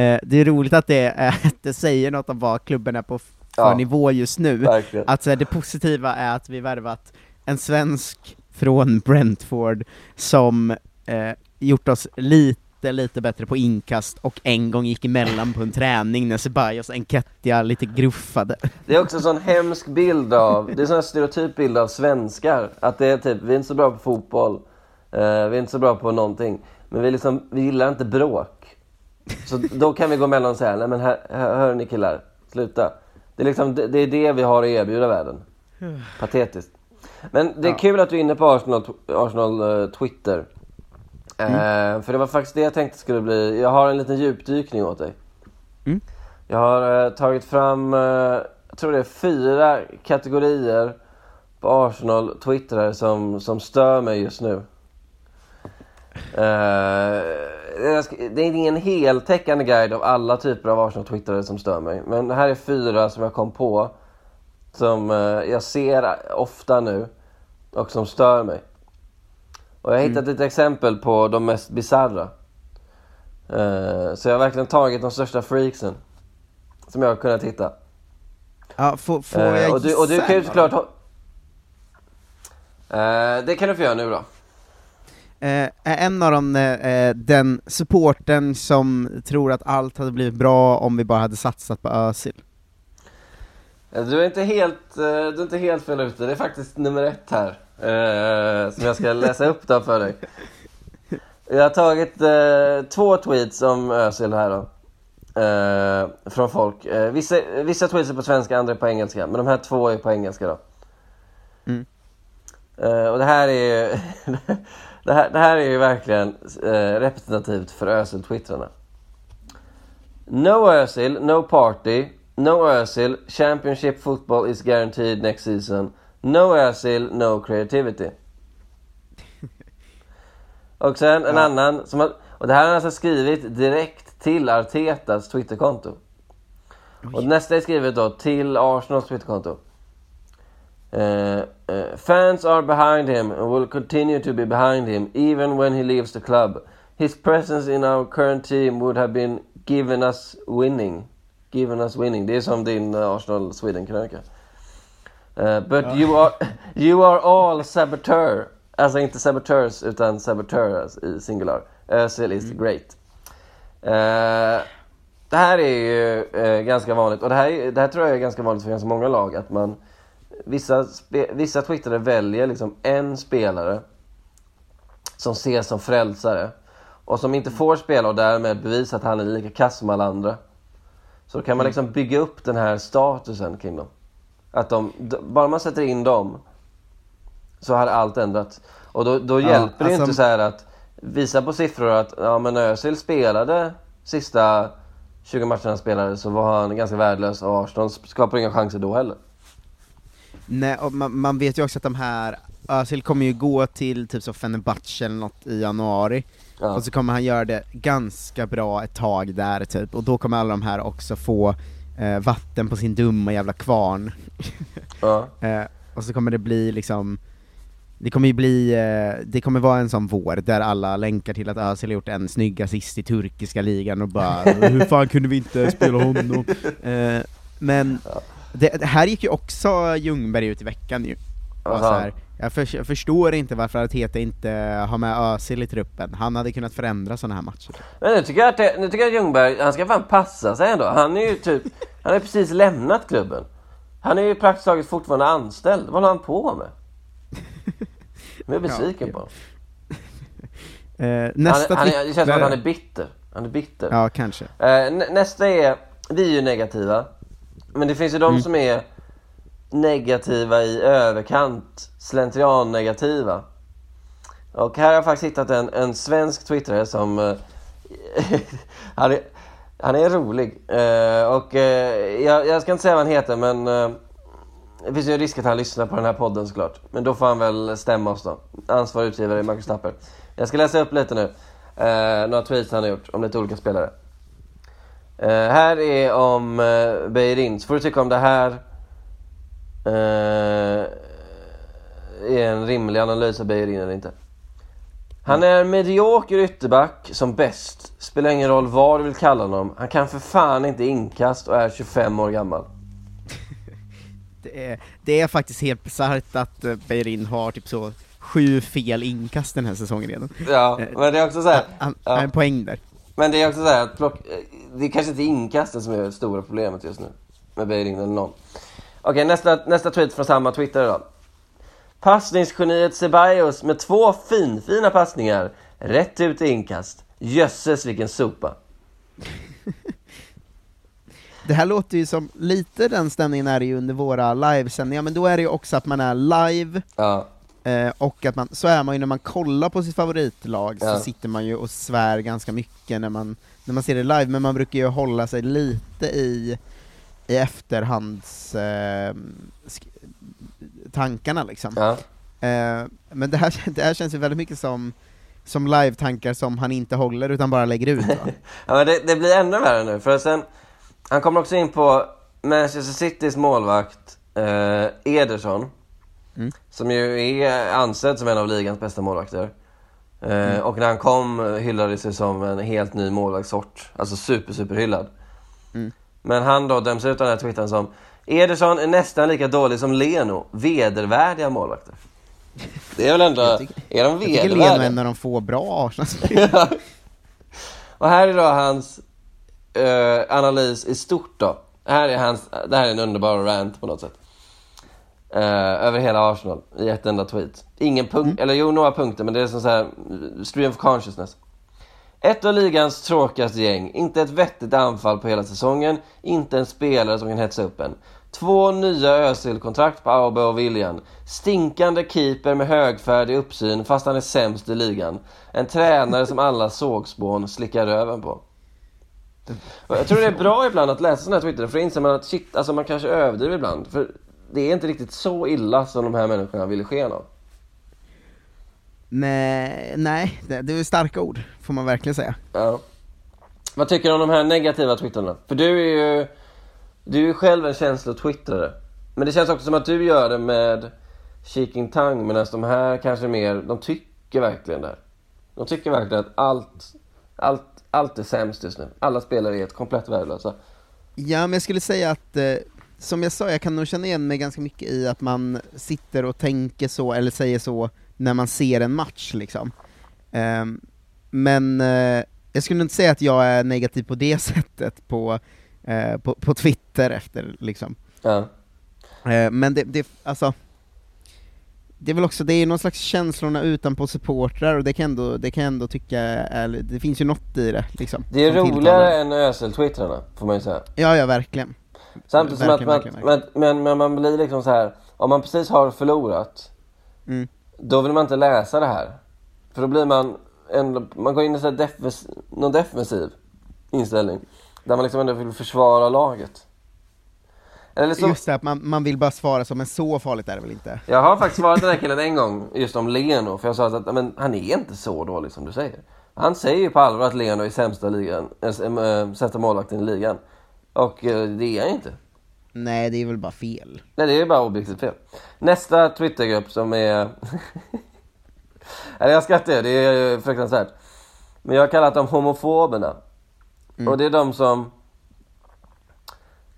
eh, det är roligt att det, eh, att det säger något om vad klubben är på för Ja, nivå just nu. verkligen. Att så här, det positiva är att vi värvat en svensk från Brentford som eh, gjort oss lite, lite bättre på inkast och en gång gick emellan på en träning när Ceballos och Enketia lite gruffade. Det är också en sån hemsk bild av, det är en sån stereotyp bild av svenskar. Att det är typ, vi är inte så bra på fotboll, eh, vi är inte så bra på någonting. Men vi, liksom, vi gillar inte bråk. Så då kan vi gå emellan och säga, nej men här, här, hör ni killar, sluta. Det är, liksom, det, det är det vi har att erbjuda världen. Patetiskt. Men det är Ja. kul att du är inne på Arsenal, Arsenal eh, Twitter. Eh, Mm. För det var faktiskt det jag tänkte skulle bli, jag har en liten djupdykning åt dig. Mm. Jag har eh, tagit fram, eh, jag tror det är fyra kategorier på Arsenal Twittrare som, som stör mig just nu. Eh, det är ingen heltäckande guide av alla typer av Arsenal Twittrare som stör mig. Men det här är fyra som jag kom på. Som eh, jag ser ofta nu och som stör mig. Och jag har hittat ett exempel på de mest bizarra. Eh, så jag har verkligen tagit de största freaksen. Som jag har kunnat hitta. Ja, får, får jag och, du, och du gissa kan ju såklart. Eh, det kan du få göra nu då. Eh, är en av dem eh, den supporten som tror att allt hade blivit bra om vi bara hade satsat på Özil? Eh, Du är inte helt, eh, du är inte helt fel ute. Det är faktiskt nummer ett här. Eh, som jag ska läsa upp då för dig. Jag har tagit eh, två tweets om Özil här då. Eh, från folk. Eh, vissa, vissa tweets är på svenska, andra är på engelska. Men de här två är på engelska då. Mm. Eh, och det här är ju... det, här, det här är ju verkligen eh, representativt för Özil-twittrarna. No Özil, no party. No Özil, championship football is guaranteed next season. No Özil, no creativity. Och sen en Ja. annan, som har, och det här har han alltså skrivit direkt till Artetas Twitterkonto. Och nästa är skrivet då till Arsenals Twitterkonto. Eh, fans are behind him and will continue to be behind him even when he leaves the club. His presence in our current team would have been given us winning. Given us winning. Det är som din eh, Arsenal Sweden-krönika. Eh, but Ja. you, are, you are all saboteur. Alltså inte saboteurs utan saboteurs i singular. Özil is great. Eh, det här är ju ganska vanligt och det här, är- det här tror jag är ganska vanligt för ganska många lag att man Vissa, spe, vissa twittrare väljer liksom en spelare som ses som frälsare och som inte får spela och därmed bevisa att han är lika kass som alla andra. Så då kan man liksom bygga upp den här statusen kring dem. Att de, bara man sätter in dem så har allt ändrats. Och då, då Ja, hjälper det alltså- inte så här att visa på siffror att ja men Özil spelade sista 20 matcherna han spelade så var han ganska värdelös och Arsenal skapar inga chanser då heller. Nej, och man, man vet ju också att de här, Özil kommer ju gå till typ så Fenerbahce eller något i januari, Ja. och så kommer han göra det ganska bra ett tag där typ, och då kommer alla de här också få eh, vatten på sin dumma jävla kvarn. Ja. eh, och så kommer det bli liksom, det kommer ju bli, eh, det kommer vara en sån vår där alla länkar till att Özil har gjort en snygg assist i turkiska ligan och bara hur fan kunde vi inte spela honom? Eh, men det, det här gick ju också Ljungberg ut i veckan ju. Och så här, jag, för, jag förstår inte varför Arteta inte har med Özil i truppen, han hade kunnat förändra sådana här matcher. Men nu tycker jag att, nu tycker jag att Ljungberg, han ska fan passa sig ändå. Han är ju typ, han har precis lämnat klubben. Han är ju praktiskt taget fortfarande anställd. Vad håller han på med? Jag är besviken på honom. Eh, nästa han, han, det känns som att han är bitter. Han är bitter. Ja, kanske. Eh, nä- nästa är, vi är ju negativa. Men det finns ju de Mm. som är negativa i överkant, slentrian-negativa. Och här har jag faktiskt hittat en, en svensk twittrare som... eh, han, är, han är rolig. Eh, och eh, jag, jag ska inte säga vad han heter men eh, det finns ju en risk att han lyssnar på den här podden såklart. Men då får han väl stämma oss då. Ansvarig utgivare Marcus Tapper. Jag ska läsa upp lite nu. Några tweets han har gjort om lite olika spelare. Eh, här är om uh, Beirin, så får du tycka om det här eh, är en rimlig analys av Beirin eller inte. Han är en medioker ytterback som bäst. Spelar ingen roll vad du vill kalla honom. Han kan för fan inte inkast och är 25 år gammal. Det är, det är faktiskt helt bisarrt att uh, Beirin har typ så sju fel inkast den här säsongen redan. Ja, men det är också så här. Han ja. har en poäng där. Men det är också så här att plock, det är kanske inte inkasten som är det stora problemet just nu. Med Beirin eller någon. Okej, nästa, nästa tweet från samma Twitter då. Passningsgeniet Ceballos med två finfina passningar. Rätt ut i inkast. Jösses vilken sopa. Det här låter ju som, lite den stämningen är det ju under våra livesändningar, men då är det ju också att man är live, Ja. Eh, och att man, så är man ju när man kollar på sitt favoritlag, Ja. så sitter man ju och svär ganska mycket när man, när man ser det live, men man brukar ju hålla sig lite i, i efterhands eh, tankarna liksom. Ja. Eh, men det här, det här känns ju väldigt mycket som, som live-tankar som han inte håller utan bara lägger ut? Ja, men det, det blir ännu värre nu, för sen... Han kommer också in på Manchester Citys målvakt eh, Ederson. Mm. Som ju är ansedd som en av ligans bästa målvakter. Eh, Och när han kom eh, hyllades sig som en helt ny målvaktssort. Alltså super, super hyllad. Mm. Men han då döms ut av den här twittern som Ederson är nästan lika dålig som Leno. Vedervärdiga målvakter. Det är väl ändå... Tycker- är de Jag tycker Leno är vedervärdiga? en av de få bra arsenal Ja. Och här är då hans eh, analys i stort då. Här är hans, det här är en underbar rant på något sätt. Eh, över hela Arsenal i ett enda tweet. Ingen punkt, eller jo några punkter men det är som så här eh, stream of consciousness. Ett av ligans tråkigaste gäng, inte ett vettigt anfall på hela säsongen, inte en spelare som kan hetsa upp en. Två nya Özil-kontrakt på Auba och William. Stinkande keeper med högfärdig uppsyn fast han är sämst i ligan. En tränare som alla sågspån slickar röven på. Jag tror det är bra ibland att läsa sådana här Twitter, för då inser man att shit, alltså man kanske överdriver ibland. För det är inte riktigt så illa som de här människorna vill sken av. Nej, det är starka ord, får man verkligen säga. Ja. Vad tycker du om de här negativa twittrarna? För du är ju, du är ju själv en känslotwittrare. Men det känns också som att du gör det med Shiking Tang medan de här kanske mer, de tycker verkligen det här. De tycker verkligen att allt, allt, allt är sämst just nu. Alla spelare är ett komplett värdelösa. Ja, men jag skulle säga att, eh, som jag sa, jag kan nog känna igen mig ganska mycket i att man sitter och tänker så, eller säger så, när man ser en match liksom. Ehm, men eh, jag skulle inte säga att jag är negativ på det sättet på, eh, på, på Twitter efter liksom. Ja. Eh, men det, det, alltså, det är väl också, det är någon slags känslorna utanpå supportrar och det kan ändå, det kan ändå tycka är, det finns ju något i det liksom. Det är roligare tilltalar. än Özil-twittrarna, får man ju säga. Ja, ja verkligen. Samtidigt som att, man, men, men, men man blir liksom så här om man precis har förlorat Mm. då vill man inte läsa det här. För då blir man ändå, man går in i så defens, någon defensiv inställning. Där man liksom ändå vill försvara laget. Eller så, Just det, att man, man vill bara svara som en så farligt är det väl inte? jag har faktiskt svarat den här killen en gång just om Leno. För jag sa att men, han är inte så dålig som du säger. Han säger ju på allvar att Leno är sämsta, ligan, äh, sämsta målvakten i ligan. Och äh, det är han inte. Nej, det är väl bara fel. Nej, det är bara objektivt fel. Nästa Twittergrupp som är... Eller jag skrattar, det är fruktansvärt. Men jag har kallat dem homofoberna. Mm. Och det är de som...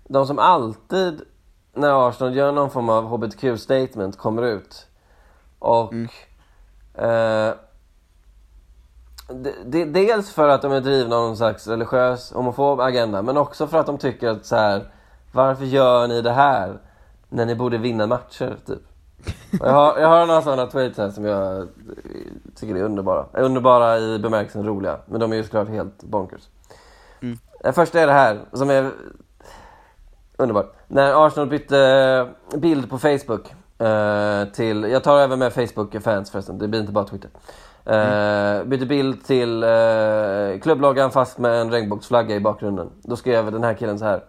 De som alltid, när Arsenal gör någon form av HBTQ-statement, kommer ut. Och... Eh, de, de, dels för att de är drivna av någon slags religiös homofob agenda, men också för att de tycker att så här, varför gör ni det här när ni borde vinna matcher, typ? Och jag, har, jag har några sådana tweets här som jag tycker är underbara. Underbara i bemärkelsen roliga, men de är ju såklart helt bonkers. Mm. Den första är det här, som är underbart. När Arsenal bytte bild på Facebook eh, till, jag tar även med Facebook-fans förresten, det blir inte bara Twitter. Eh, bytte bild till eh, klubbloggan fast med en regnbågsflagga i bakgrunden. Då skrev den här killen så här.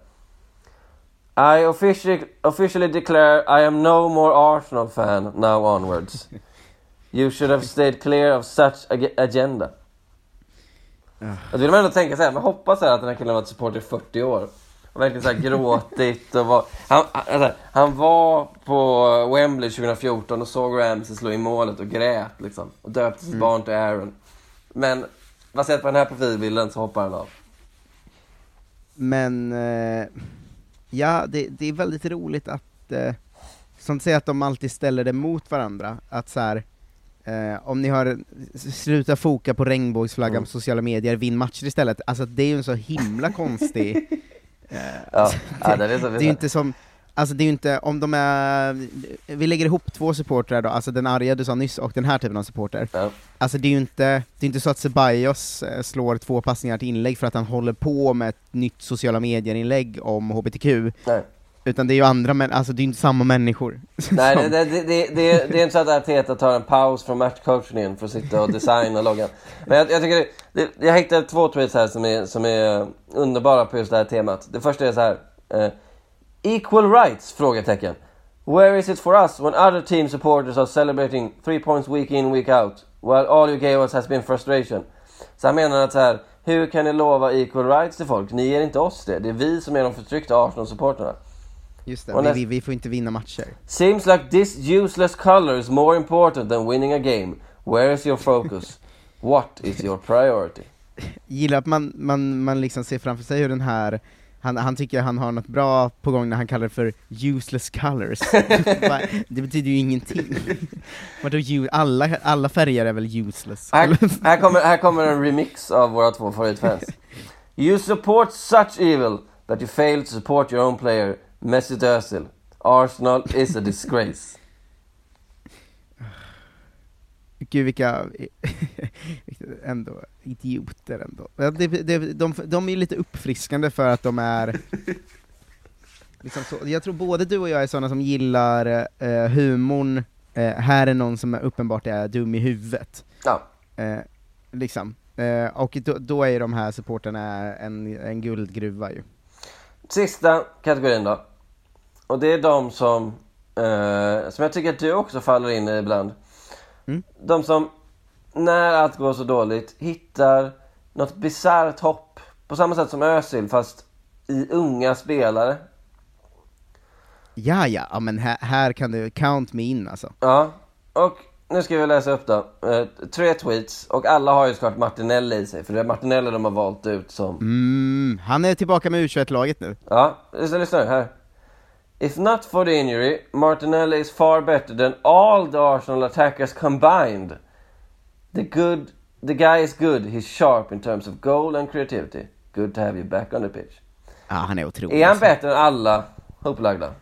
I officially, officially declare I am no more Arsenal fan now onwards. You should have stayed clear of such ag- agenda. Och då vill man ändå tänka så här, men hoppas så här att den här killen har varit supporter i 40 år. Och verkligen så här gråtit och var... Han, alltså, han var på Wembley 2014 och såg Ramsey slå in målet och grät liksom. Och döpte sitt Mm. barn till Aaron. Men baserat på den här profilbilden så hoppar han av. Men, eh, ja, det, det är väldigt roligt att, eh, som du säger att de alltid ställer det mot varandra, att så här, eh, om ni har, sluta foka på regnbågsflaggan Mm. på sociala medier, vinn matcher istället, alltså det är ju en så himla konstig, Ja, ja, det är det är inte som, Alltså det är ju inte, om de är, vi lägger ihop två supportrar då, alltså den arga du sa nyss och den här typen av supporter. Ja. Alltså det är ju inte, det är inte så att Ceballos eh, slår två passningar till inlägg för att han håller på med ett nytt sociala medier-inlägg om HBTQ. Nej. Utan det är ju andra men alltså det är ju inte samma människor. Nej, det, det, det, det, det, är- inte så att Arteta tar en paus från matchcoachningen för att sitta och designa loggan. Men jag, jag tycker det, jag hittade två tweets här som är, som är underbara på just det här temat. Det första är så här. Eh, Equal rights? Frågetecken. Where is it for us when other team supporters are celebrating three points week in week out while all you gave us has been frustration? Så han menar att så här, hur kan ni lova equal rights till folk? Ni ger inte oss det. Det är vi som är de förtryckta Arsenal-supporterna. Just det, vi, vi, vi får inte vinna matcher. Seems like this useless color is more important than winning a game. Where is your focus? What is your priority? Gillar att man, man, man liksom ser framför sig hur den här han, han tycker han har något bra på gång när han kallar det för useless colors. Det betyder ju ingenting. Vadå, alla, alla färger är väl useless? Här, här, kommer, här kommer en remix av våra två favoritfans. You support such evil that you fail to support your own player, Mesut Özil. Arsenal is a disgrace. Gud vilka, ändå, idioter ändå. Ja, Det, det, de, de är lite uppfriskande för att de är, liksom så, jag tror både du och jag är sådana som gillar eh, humorn, eh, här är någon som är uppenbart är dum i huvudet. Ja. Eh, liksom. Eh, och då, då är de här supporterna en, en guldgruva ju. Sista kategorin då. Och det är de som, eh, som jag tycker att du också faller in i ibland. Mm. De som, när allt går så dåligt, hittar något bisarrt hopp. På samma sätt som Özil, fast i unga spelare. Ja, ja, ja men här, här kan du count me in alltså. Ja, och nu ska vi läsa upp då. Eh, tre tweets, och alla har ju såklart Martinelli i sig, för det är Martinelli de har valt ut som Mm, han är tillbaka med U21-laget nu. Ja, lyssna, lyssna nu här. If not for the injury, Martinelli is far better than all the Arsenal attackers combined. The good, the guy is good, he's sharp in terms of goal and creativity. Good to have you back on the pitch. Ja, han är otrolig. Är han alltså. bättre än alla upplagda?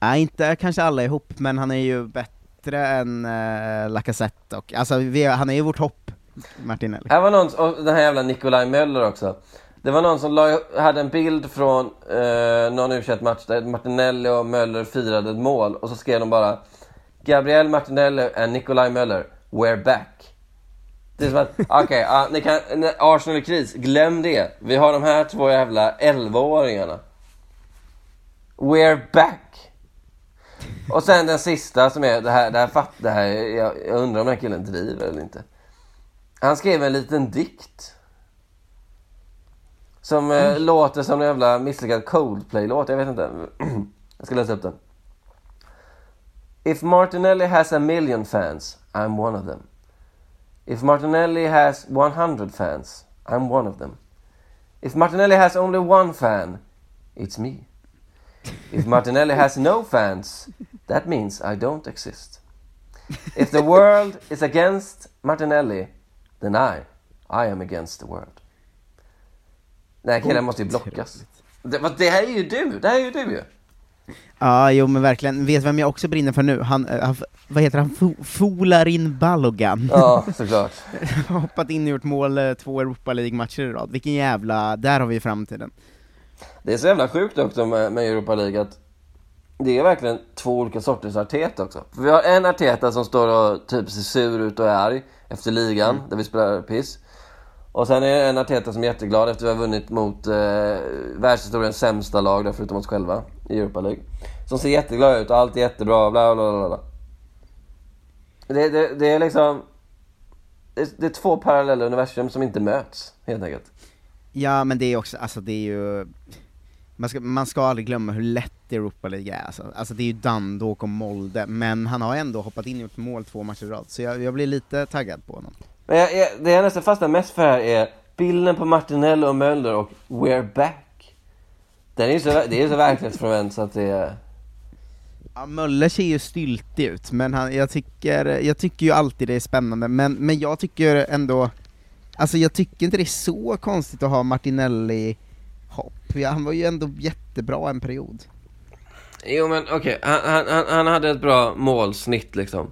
Nej, inte kanske alla ihop, men han är ju bättre än uh, Lacazette och, alltså vi, han är ju vårt hopp, Martinelli. Här var någon, och den här jävla Nikolaj Möller också. Det var någon som la, hade en bild från eh, någon u match där Martinelli och Möller firade ett mål och så skrev de bara Gabriel Martinelli and Nikolaj Möller, we're back. Det är som att, okej, ja, ni kan, Arsenal är i kris, glöm det. Vi har de här två jävla 11-åringarna. We're back. Och sen den sista som är, det här, det här, fatt, det här jag, jag undrar om den här killen driver eller inte. Han skrev en liten dikt. Som eh, låter som en jävla misslyckad Coldplay-låt, jag vet inte. jag ska läsa upp den. If Martinelli has a million fans, I'm one of them. If Martinelli has 100 fans, I'm one of them. If Martinelli has only one fan, it's me. If Martinelli has no fans, that means I don't exist. If the world is against Martinelli, then I, I am against the world. Den här killen måste ju blockas. Det, det här är ju du! Det här är ju du ju! Ja, jo men verkligen. Vet vem jag också brinner för nu? Han, eh, han vad heter han? Fo- Folarin Balogan. Ja, såklart. har hoppat in och gjort mål eh, två Europa League-matcher i rad. Vilken jävla, där har vi framtiden. Det är så jävla sjukt också med, med Europa League att det är verkligen två olika sorters Arteta också. För vi har en Arteta som står och typ ser sur ut och är arg efter ligan, där vi spelar piss. Och sen är det en Arteta som är jätteglad efter att vi har vunnit mot eh, världshistoriens sämsta lag, där förutom oss själva, i Europa League. Som ser jätteglad ut och allt är jättebra, bla bla bla bla. Det, det, det är liksom... Det är, det är två parallella universum som inte möts, helt enkelt. Ja, men det är också, alltså det är ju... Man ska, man ska aldrig glömma hur lätt Europa League är alltså. alltså det är ju Dandok och Molde, men han har ändå hoppat in och gjort mål två matcher i rad, så jag, jag blir lite taggad på honom. Men jag, jag, det jag nästan fastnar mest för här är bilden på Martinello och Möller och We're back. Den är så, det är ju så verklighetsfrånvänt så att det är... Ja, Möller ser ju styltig ut, men han, jag, tycker, jag tycker ju alltid det är spännande, men, men jag tycker ändå, alltså jag tycker inte det är så konstigt att ha Martinelli-hopp, ja, han var ju ändå jättebra en period. Jo men okej, han, han, han, han hade ett bra målsnitt liksom.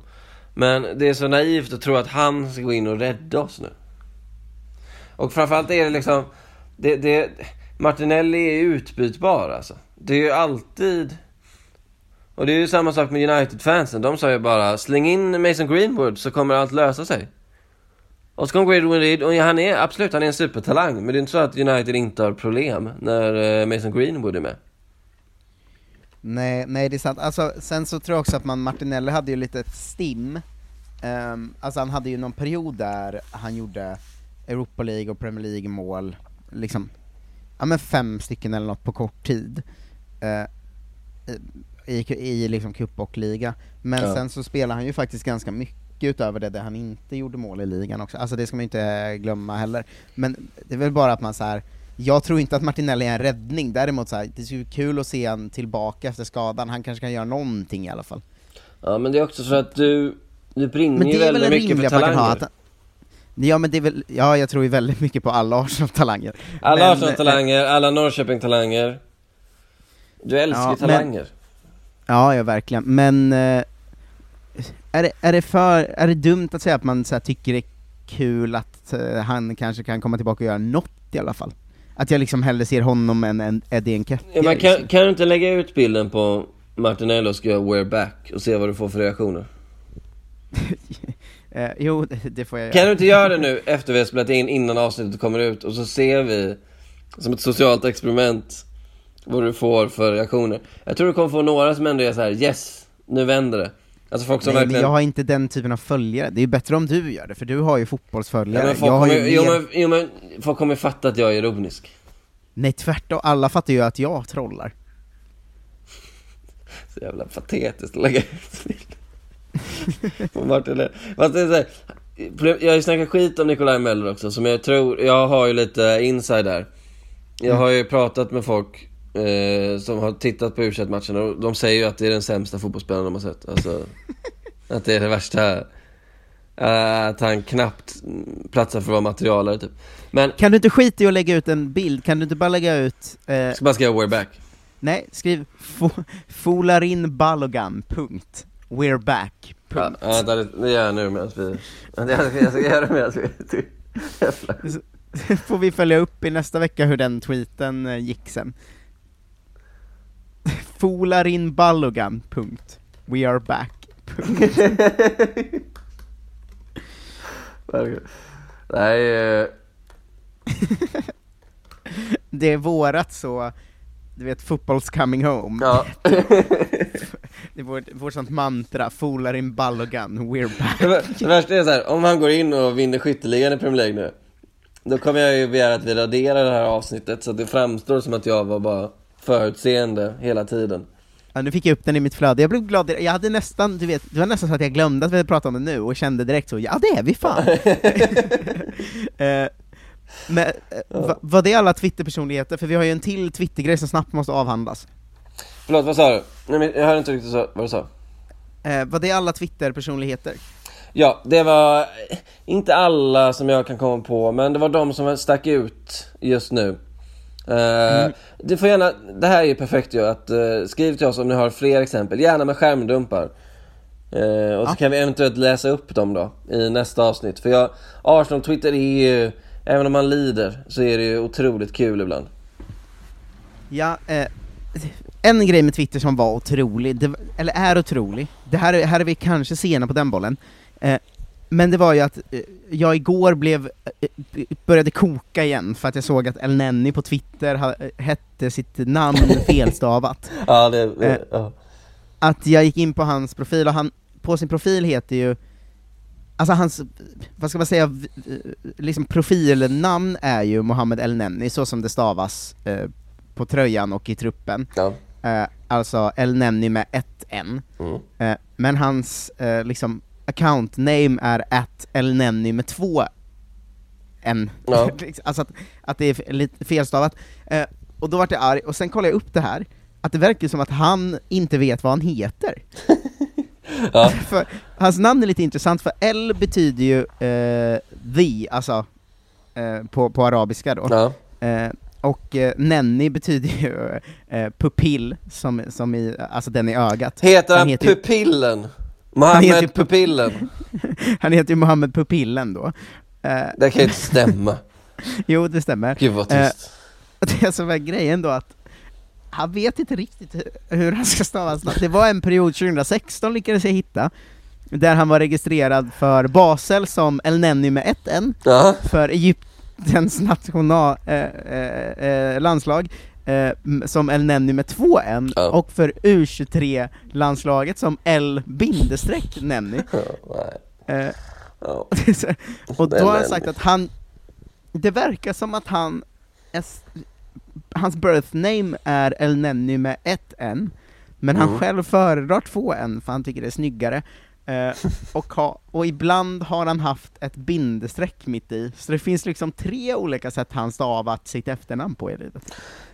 Men det är så naivt att tro att han ska gå in och rädda oss nu. Och framförallt är det liksom, det, det, Martinelli är utbytbar alltså. Det är ju alltid... Och det är ju samma sak med United-fansen. De sa ju bara släng in Mason Greenwood så kommer allt lösa sig. Och så kom Greenwood och han är absolut, han är en supertalang. Men det är inte så att United inte har problem när eh, Mason Greenwood är med. Nej, nej det är sant. Alltså, sen så tror jag också att man, Martinelli hade ju lite ett stim, Ehm, alltså han hade ju någon period där han gjorde Europa League och Premier League mål, liksom, ja men fem stycken eller något på kort tid. Eh, i, i liksom cup och liga. Men Ja. sen så spelar han ju faktiskt ganska mycket utöver det där han inte gjorde mål i ligan också, alltså det ska man ju inte glömma heller. Men det är väl bara att man så här. Jag tror inte att Martinelli är en räddning, däremot så här, det är ju kul att se han tillbaka efter skadan, han kanske kan göra någonting i alla fall. Ja men det är också för att du, du brinner Men ju väldigt mycket för kan ha talanger. att, Ja men det är väl, ja jag tror ju väldigt mycket på alla Arsenal-talanger. Alla Men- Arsenal-talanger, alla Norrköping-talanger. Du älskar Ja, talanger. Ja, ja verkligen, men eh, är, det, är, det för, är det dumt att säga att man så här, tycker det är kul att eh, han kanske kan komma tillbaka och göra något i alla fall? Att jag liksom hellre ser honom än, än Eddie Nketiah Ja, men kan, kan du inte lägga ut bilden på Martinello ska jag wear back och se vad du får för reaktioner? eh, Jo, det, får jag Kan du göra. inte göra det nu efter vi har spelat in innan avsnittet kommer ut och så ser vi som ett socialt experiment vad du får för reaktioner. Jag tror du kommer få några som ändå är så här: yes, nu vänder det. Alltså folk som Nej, men verkligen... jag har inte den typen av följare, det är ju bättre om du gör det, för du har ju Ja, fotbollsföljare. men folk, jag har kommer, ju jo, men, jo men folk kommer fatta att jag är ironisk. Nej tvärtom, alla fattar ju att jag trollar. Så jävla patetiskt att lägga ut på Martin Fast det är så här, Jag har ju snackat skit om Nikolaj Möller också, som jag tror, jag har ju lite inside där. Jag har ju pratat med folk eh, som har tittat på u matcherna och de säger ju att det är den sämsta fotbollsspelaren de har sett. Alltså, att det är det värsta. eh, att han knappt platsar för att vara materialare typ. Men, Kan du inte skita i att lägga ut en bild, kan du inte bara lägga ut... Eh, ska bara skriva we're back. nej, skriv fo- Folarin Balogan, punkt. We're back, Ja, punkt. ja, det, det gör jag nu medan vi... Jag ska, jag ska göra det medan vi... Jävlar. får vi följa upp i nästa vecka hur den tweeten eh, gick sen. Folarin Balogan, punkt. We are back, Verkligen. Nej, eh, Det är vårat så, du vet, football's coming home. ja. Det är vårt, vårt sånt mantra, in gun, we're back. Det värsta är så här, om han går in och vinner skytteligan i Premier League nu Då kommer jag ju begära att vi raderar det här avsnittet så att det framstår som att jag var bara förutseende hela tiden Ja, nu fick jag upp den i mitt flöde, jag blev glad, jag hade nästan, du vet, det var nästan så att jag glömde att vi pratat om det nu, och kände direkt så, ja det är vi fan! Eh, men, eh, va, var det alla Twitter-personligheter? För vi har ju en till Twitter-grej som snabbt måste avhandlas. Förlåt, vad sa du? Nej men jag hörde inte riktigt vad du sa Eh, var det alla Twitter-personligheter? Ja, det var inte alla som jag kan komma på, men det var de som stack ut just nu. Uh, Du får gärna, det här är ju perfekt ju, att uh, skriv till oss om ni har fler exempel, gärna med skärmdumpar. Eh, och så kan vi eventuellt läsa upp dem då i nästa avsnitt. För jag, Arsenal-Twitter är ju, även om man lider, så är det ju otroligt kul ibland. Ja, eh, en grej med Twitter som var otrolig, det, eller är otrolig, det här, är- här är vi kanske sena på den bollen, eh, men det var ju att eh, jag igår blev, eh, började koka igen för att jag såg att El Nenni på Twitter ha, eh, hette sitt namn felstavat. Ja, det, det Eh, ja. Att jag gick in på hans profil, och han, på sin profil heter ju, alltså hans, vad ska man säga, eh, liksom profilnamn är ju Mohammed El Nenni, så som det stavas eh, på tröjan och i truppen. Ja. Eh, alltså El Nenni med ett N. Mm. Eh, men hans eh, liksom account name är at El Nenni med två N. Ja. alltså att, att det är lite felstavat. Eh, och då vart jag arg, och sen kollade jag upp det här, att det verkar som att han inte vet vad han heter. Ja. för hans namn är lite intressant, för L betyder ju eh, the, alltså eh, på, på arabiska då. Ja. Eh, och eh, Nenni betyder ju eh, pupill, som, som i, alltså den i ögat. Heter han Pupillen? Han heter ju Mohammed Pup- Pupillen? han heter ju Mohammed Pupillen då. Eh, Det kan ju inte stämma. jo, det stämmer. Gud vad Eh, tyst. det som är grejen då att han vet inte riktigt hur- han ska stava. Det var en period 2016 lyckades jag hitta, där han var registrerad för Basel som El Nenni med ett N, Ja. för Egyptens national, eh, eh, eh, landslag eh, som El Nenni med två N, Ja. och för U23-landslaget som El bindestreck Nenni. Nej. Eh, och då har han sagt att han, det verkar som att han, är s- hans birth name är El Nenni med ett N, men han Mm. själv föredrar två N för han tycker det är snyggare. Eh, och, ha, och ibland har han haft ett bindestreck mitt i, så det finns liksom tre olika sätt han stavat sitt efternamn på i livet.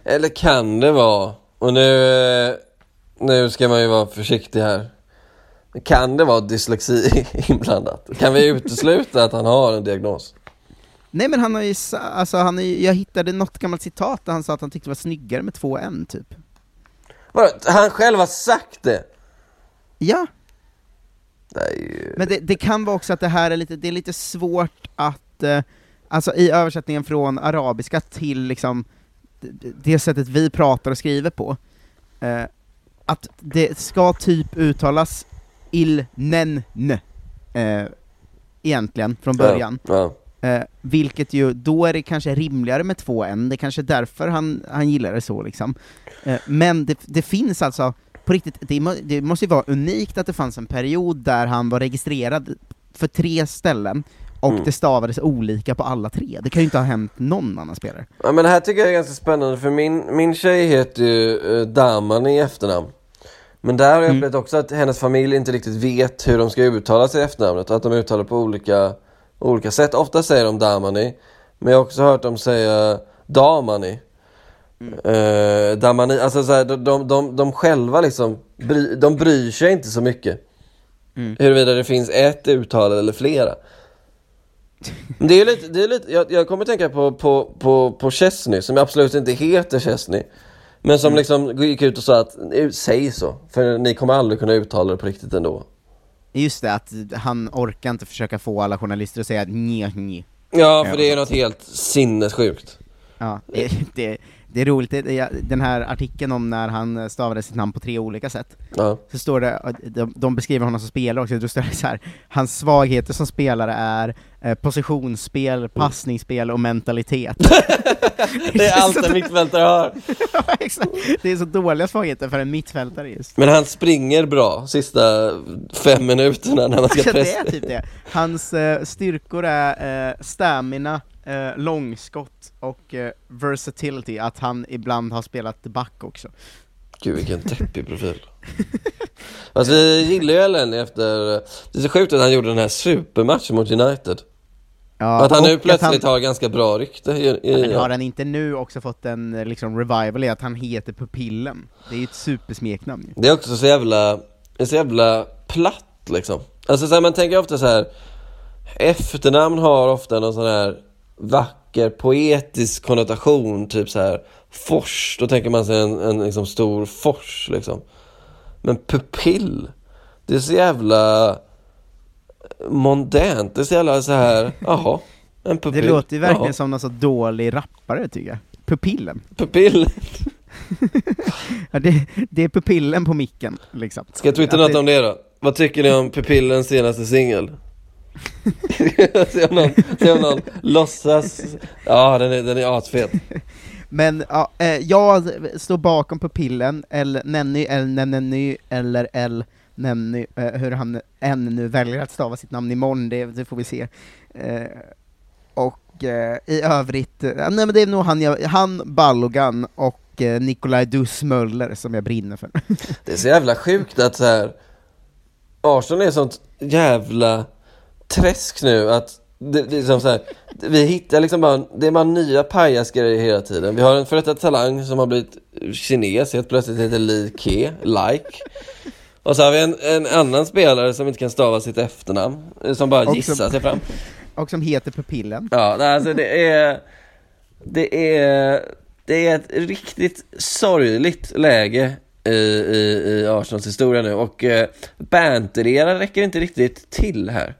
Eller kan det vara, och nu, nu ska man ju vara försiktig här. Kan det vara dyslexi inblandat? Kan vi utesluta att han har en diagnos? Nej men han har ju, alltså han är, jag hittade något gammalt citat där han sa att han tyckte det var snyggare med två N typ. Vadå, han själv har sagt det? Ja, ju... Men det, det kan vara också att det här är lite, det är lite svårt att, eh, alltså i översättningen från arabiska till liksom det, sättet vi pratar och skriver på, eh, att det ska typ uttalas il nen eh, egentligen från början. Ja, Eh, vilket ju, då är det kanske rimligare med två n, det är kanske därför han, han gillar det så liksom. Eh, men det, det finns alltså, på riktigt, det, må, det måste ju vara unikt att det fanns en period där han var registrerad för tre ställen, och Mm. det stavades olika på alla tre. Det kan ju inte ha hänt någon annan spelare. Ja men det här tycker jag är ganska spännande för min, min tjej heter ju uh, Daman i efternamn Men där har jag upplevt också att hennes familj inte riktigt vet hur de ska uttala sig i efternamnet och att de uttalar på olika, olika sätt Ofta säger de Damani Men jag har också hört dem säga Damani Eh, Damani, alltså så här, de, de, de, de själva liksom, bry, de bryr sig inte så mycket Mm. Huruvida det finns ett uttal eller flera Det är lite, det är lite jag, jag kommer tänka på, på, på, på Chesney som absolut inte heter Chesney Men som Mm. liksom gick ut och sa att, "Eh, säg så, för ni kommer aldrig kunna uttala det på riktigt ändå Just det, att han orkar inte försöka få alla journalister att säga nje, nje. Ja, för det är något helt sinnessjukt Ja, det, det, Det är roligt, den här artikeln om när han stavade sitt namn på tre olika sätt, Ja. så står det, de, de beskriver honom som spelare också, då står det så här, hans svagheter som spelare är eh, positionsspel, passningsspel och mentalitet. Det är allt en mittfältare har. Det är så dåliga svagheter för en mittfältare just. Men han springer bra sista fem minuterna när man ska Ja, det pressa. är typ det. Hans eh, styrkor är eh, stamina, eh, långskott och eh, versatility, att han ibland har spelat back också. Gud vilken deppig profil. Alltså vi gillar ju Elneny efter, det är så sjukt att han gjorde den här supermatchen mot United. Ja, att han nu plötsligt han- har ganska bra rykte. I, i, Men har han inte nu också fått en eh, liksom, revival i att han heter Pupillen? Det är ju ett supersmeknamn ju. Det är också så jävla, så jävla platt liksom. Alltså så här, man tänker ofta så här. efternamn har ofta någon sån här vacker poetisk konnotation, typ så här fors, då tänker man sig en, en liksom stor fors liksom. Men pupill, det är så jävla mondänt, det är så jävla så här, jaha, en Det pupill. låter ju verkligen jaha. som någon så dålig rappare tycker jag. Pupillen. Pupill. Ja, det, det är pupillen på micken, liksom. Ska jag twittra något om det då? Vad tycker ni om Pupillens senaste singel? se om någon, se om någon låtsas, ja den är, den är asfet Men ja, eh, jag står bakom pupillen, L Nenny, L Nenny, eller L Nenny, eh, hur han än nu väljer att stava sitt namn imorgon, det, det får vi se. Eh, och eh, i övrigt, eh, nej men det är nog han, jag, han Ballogan och eh, Nikolaj Dus Möller som jag brinner för. Det är så jävla sjukt att så här. Arsenal är sånt jävla träsk nu att det, det är som så här, vi hittar liksom bara, det är bara nya pajasgrejer hela tiden. Vi har en före detta talang som har blivit kines, helt plötsligt heter Li Ke, like. Och så har vi en, en annan spelare som inte kan stava sitt efternamn, eh, som bara Och gissar som- sig fram. och som heter Pupillen. Ja, alltså det är, det är, det är ett riktigt sorgligt läge i, i, i Arsenals historia nu och eh, banterera räcker inte riktigt till här.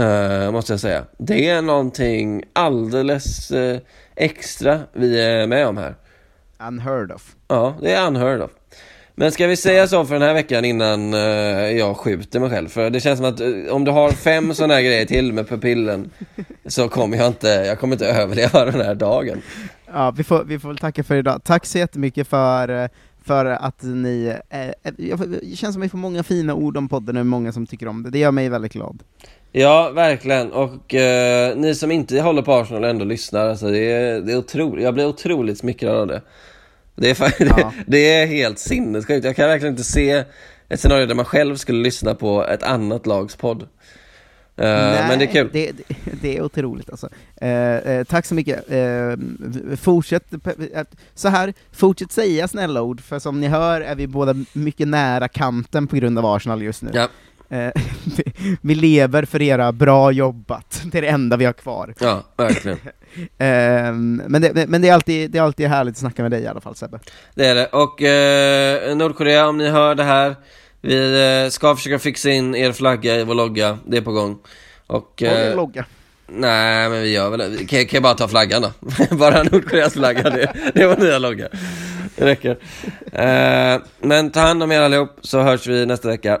Eh, måste jag säga. Det är någonting alldeles eh, extra vi är med om här. Unheard of. Ja, det är unheard of. Men ska vi säga så för den här veckan innan eh, jag skjuter mig själv? För det känns som att om du har fem sådana här grejer till med pupillen så kommer jag inte, jag kommer inte överleva den här dagen. Ja, vi får, vi får väl tacka för idag. Tack så jättemycket för, för att ni... Eh, det känns som att vi får många fina ord om podden, och många som tycker om det. Det gör mig väldigt glad. Ja, verkligen. Och eh, ni som inte håller på Arsenal ändå lyssnar, alltså det är, det är otroligt, jag blir otroligt smickrad av det. Det är, Ja. det, det är helt sinnessjukt. Jag kan verkligen inte se ett scenario där man själv skulle lyssna på ett annat lags podd. Eh, men det är kul. Det, det, det är otroligt alltså. Eh, eh, tack så mycket. Fortsätt, så här, fortsätt säga snälla ord, för som ni hör är vi båda mycket nära kanten på grund av Arsenal just nu. Ja. Eh, vi, lever för era bra jobbat, det är det enda vi har kvar. Ja, verkligen. Eh, men det, men det, är alltid, det är alltid härligt att snacka med dig i alla fall Sebbe. Det är det. Och eh, Nordkorea, om ni hör det här, vi eh, ska försöka fixa in er flagga i vår logga, det är på gång. Och, eh, logga? Nej, men vi gör väl det. Kan, kan jag bara ta flaggan då? bara Nordkoreas flagga, det, det var nya logga. Det räcker. Eh, men ta hand om er allihop, så hörs vi nästa vecka.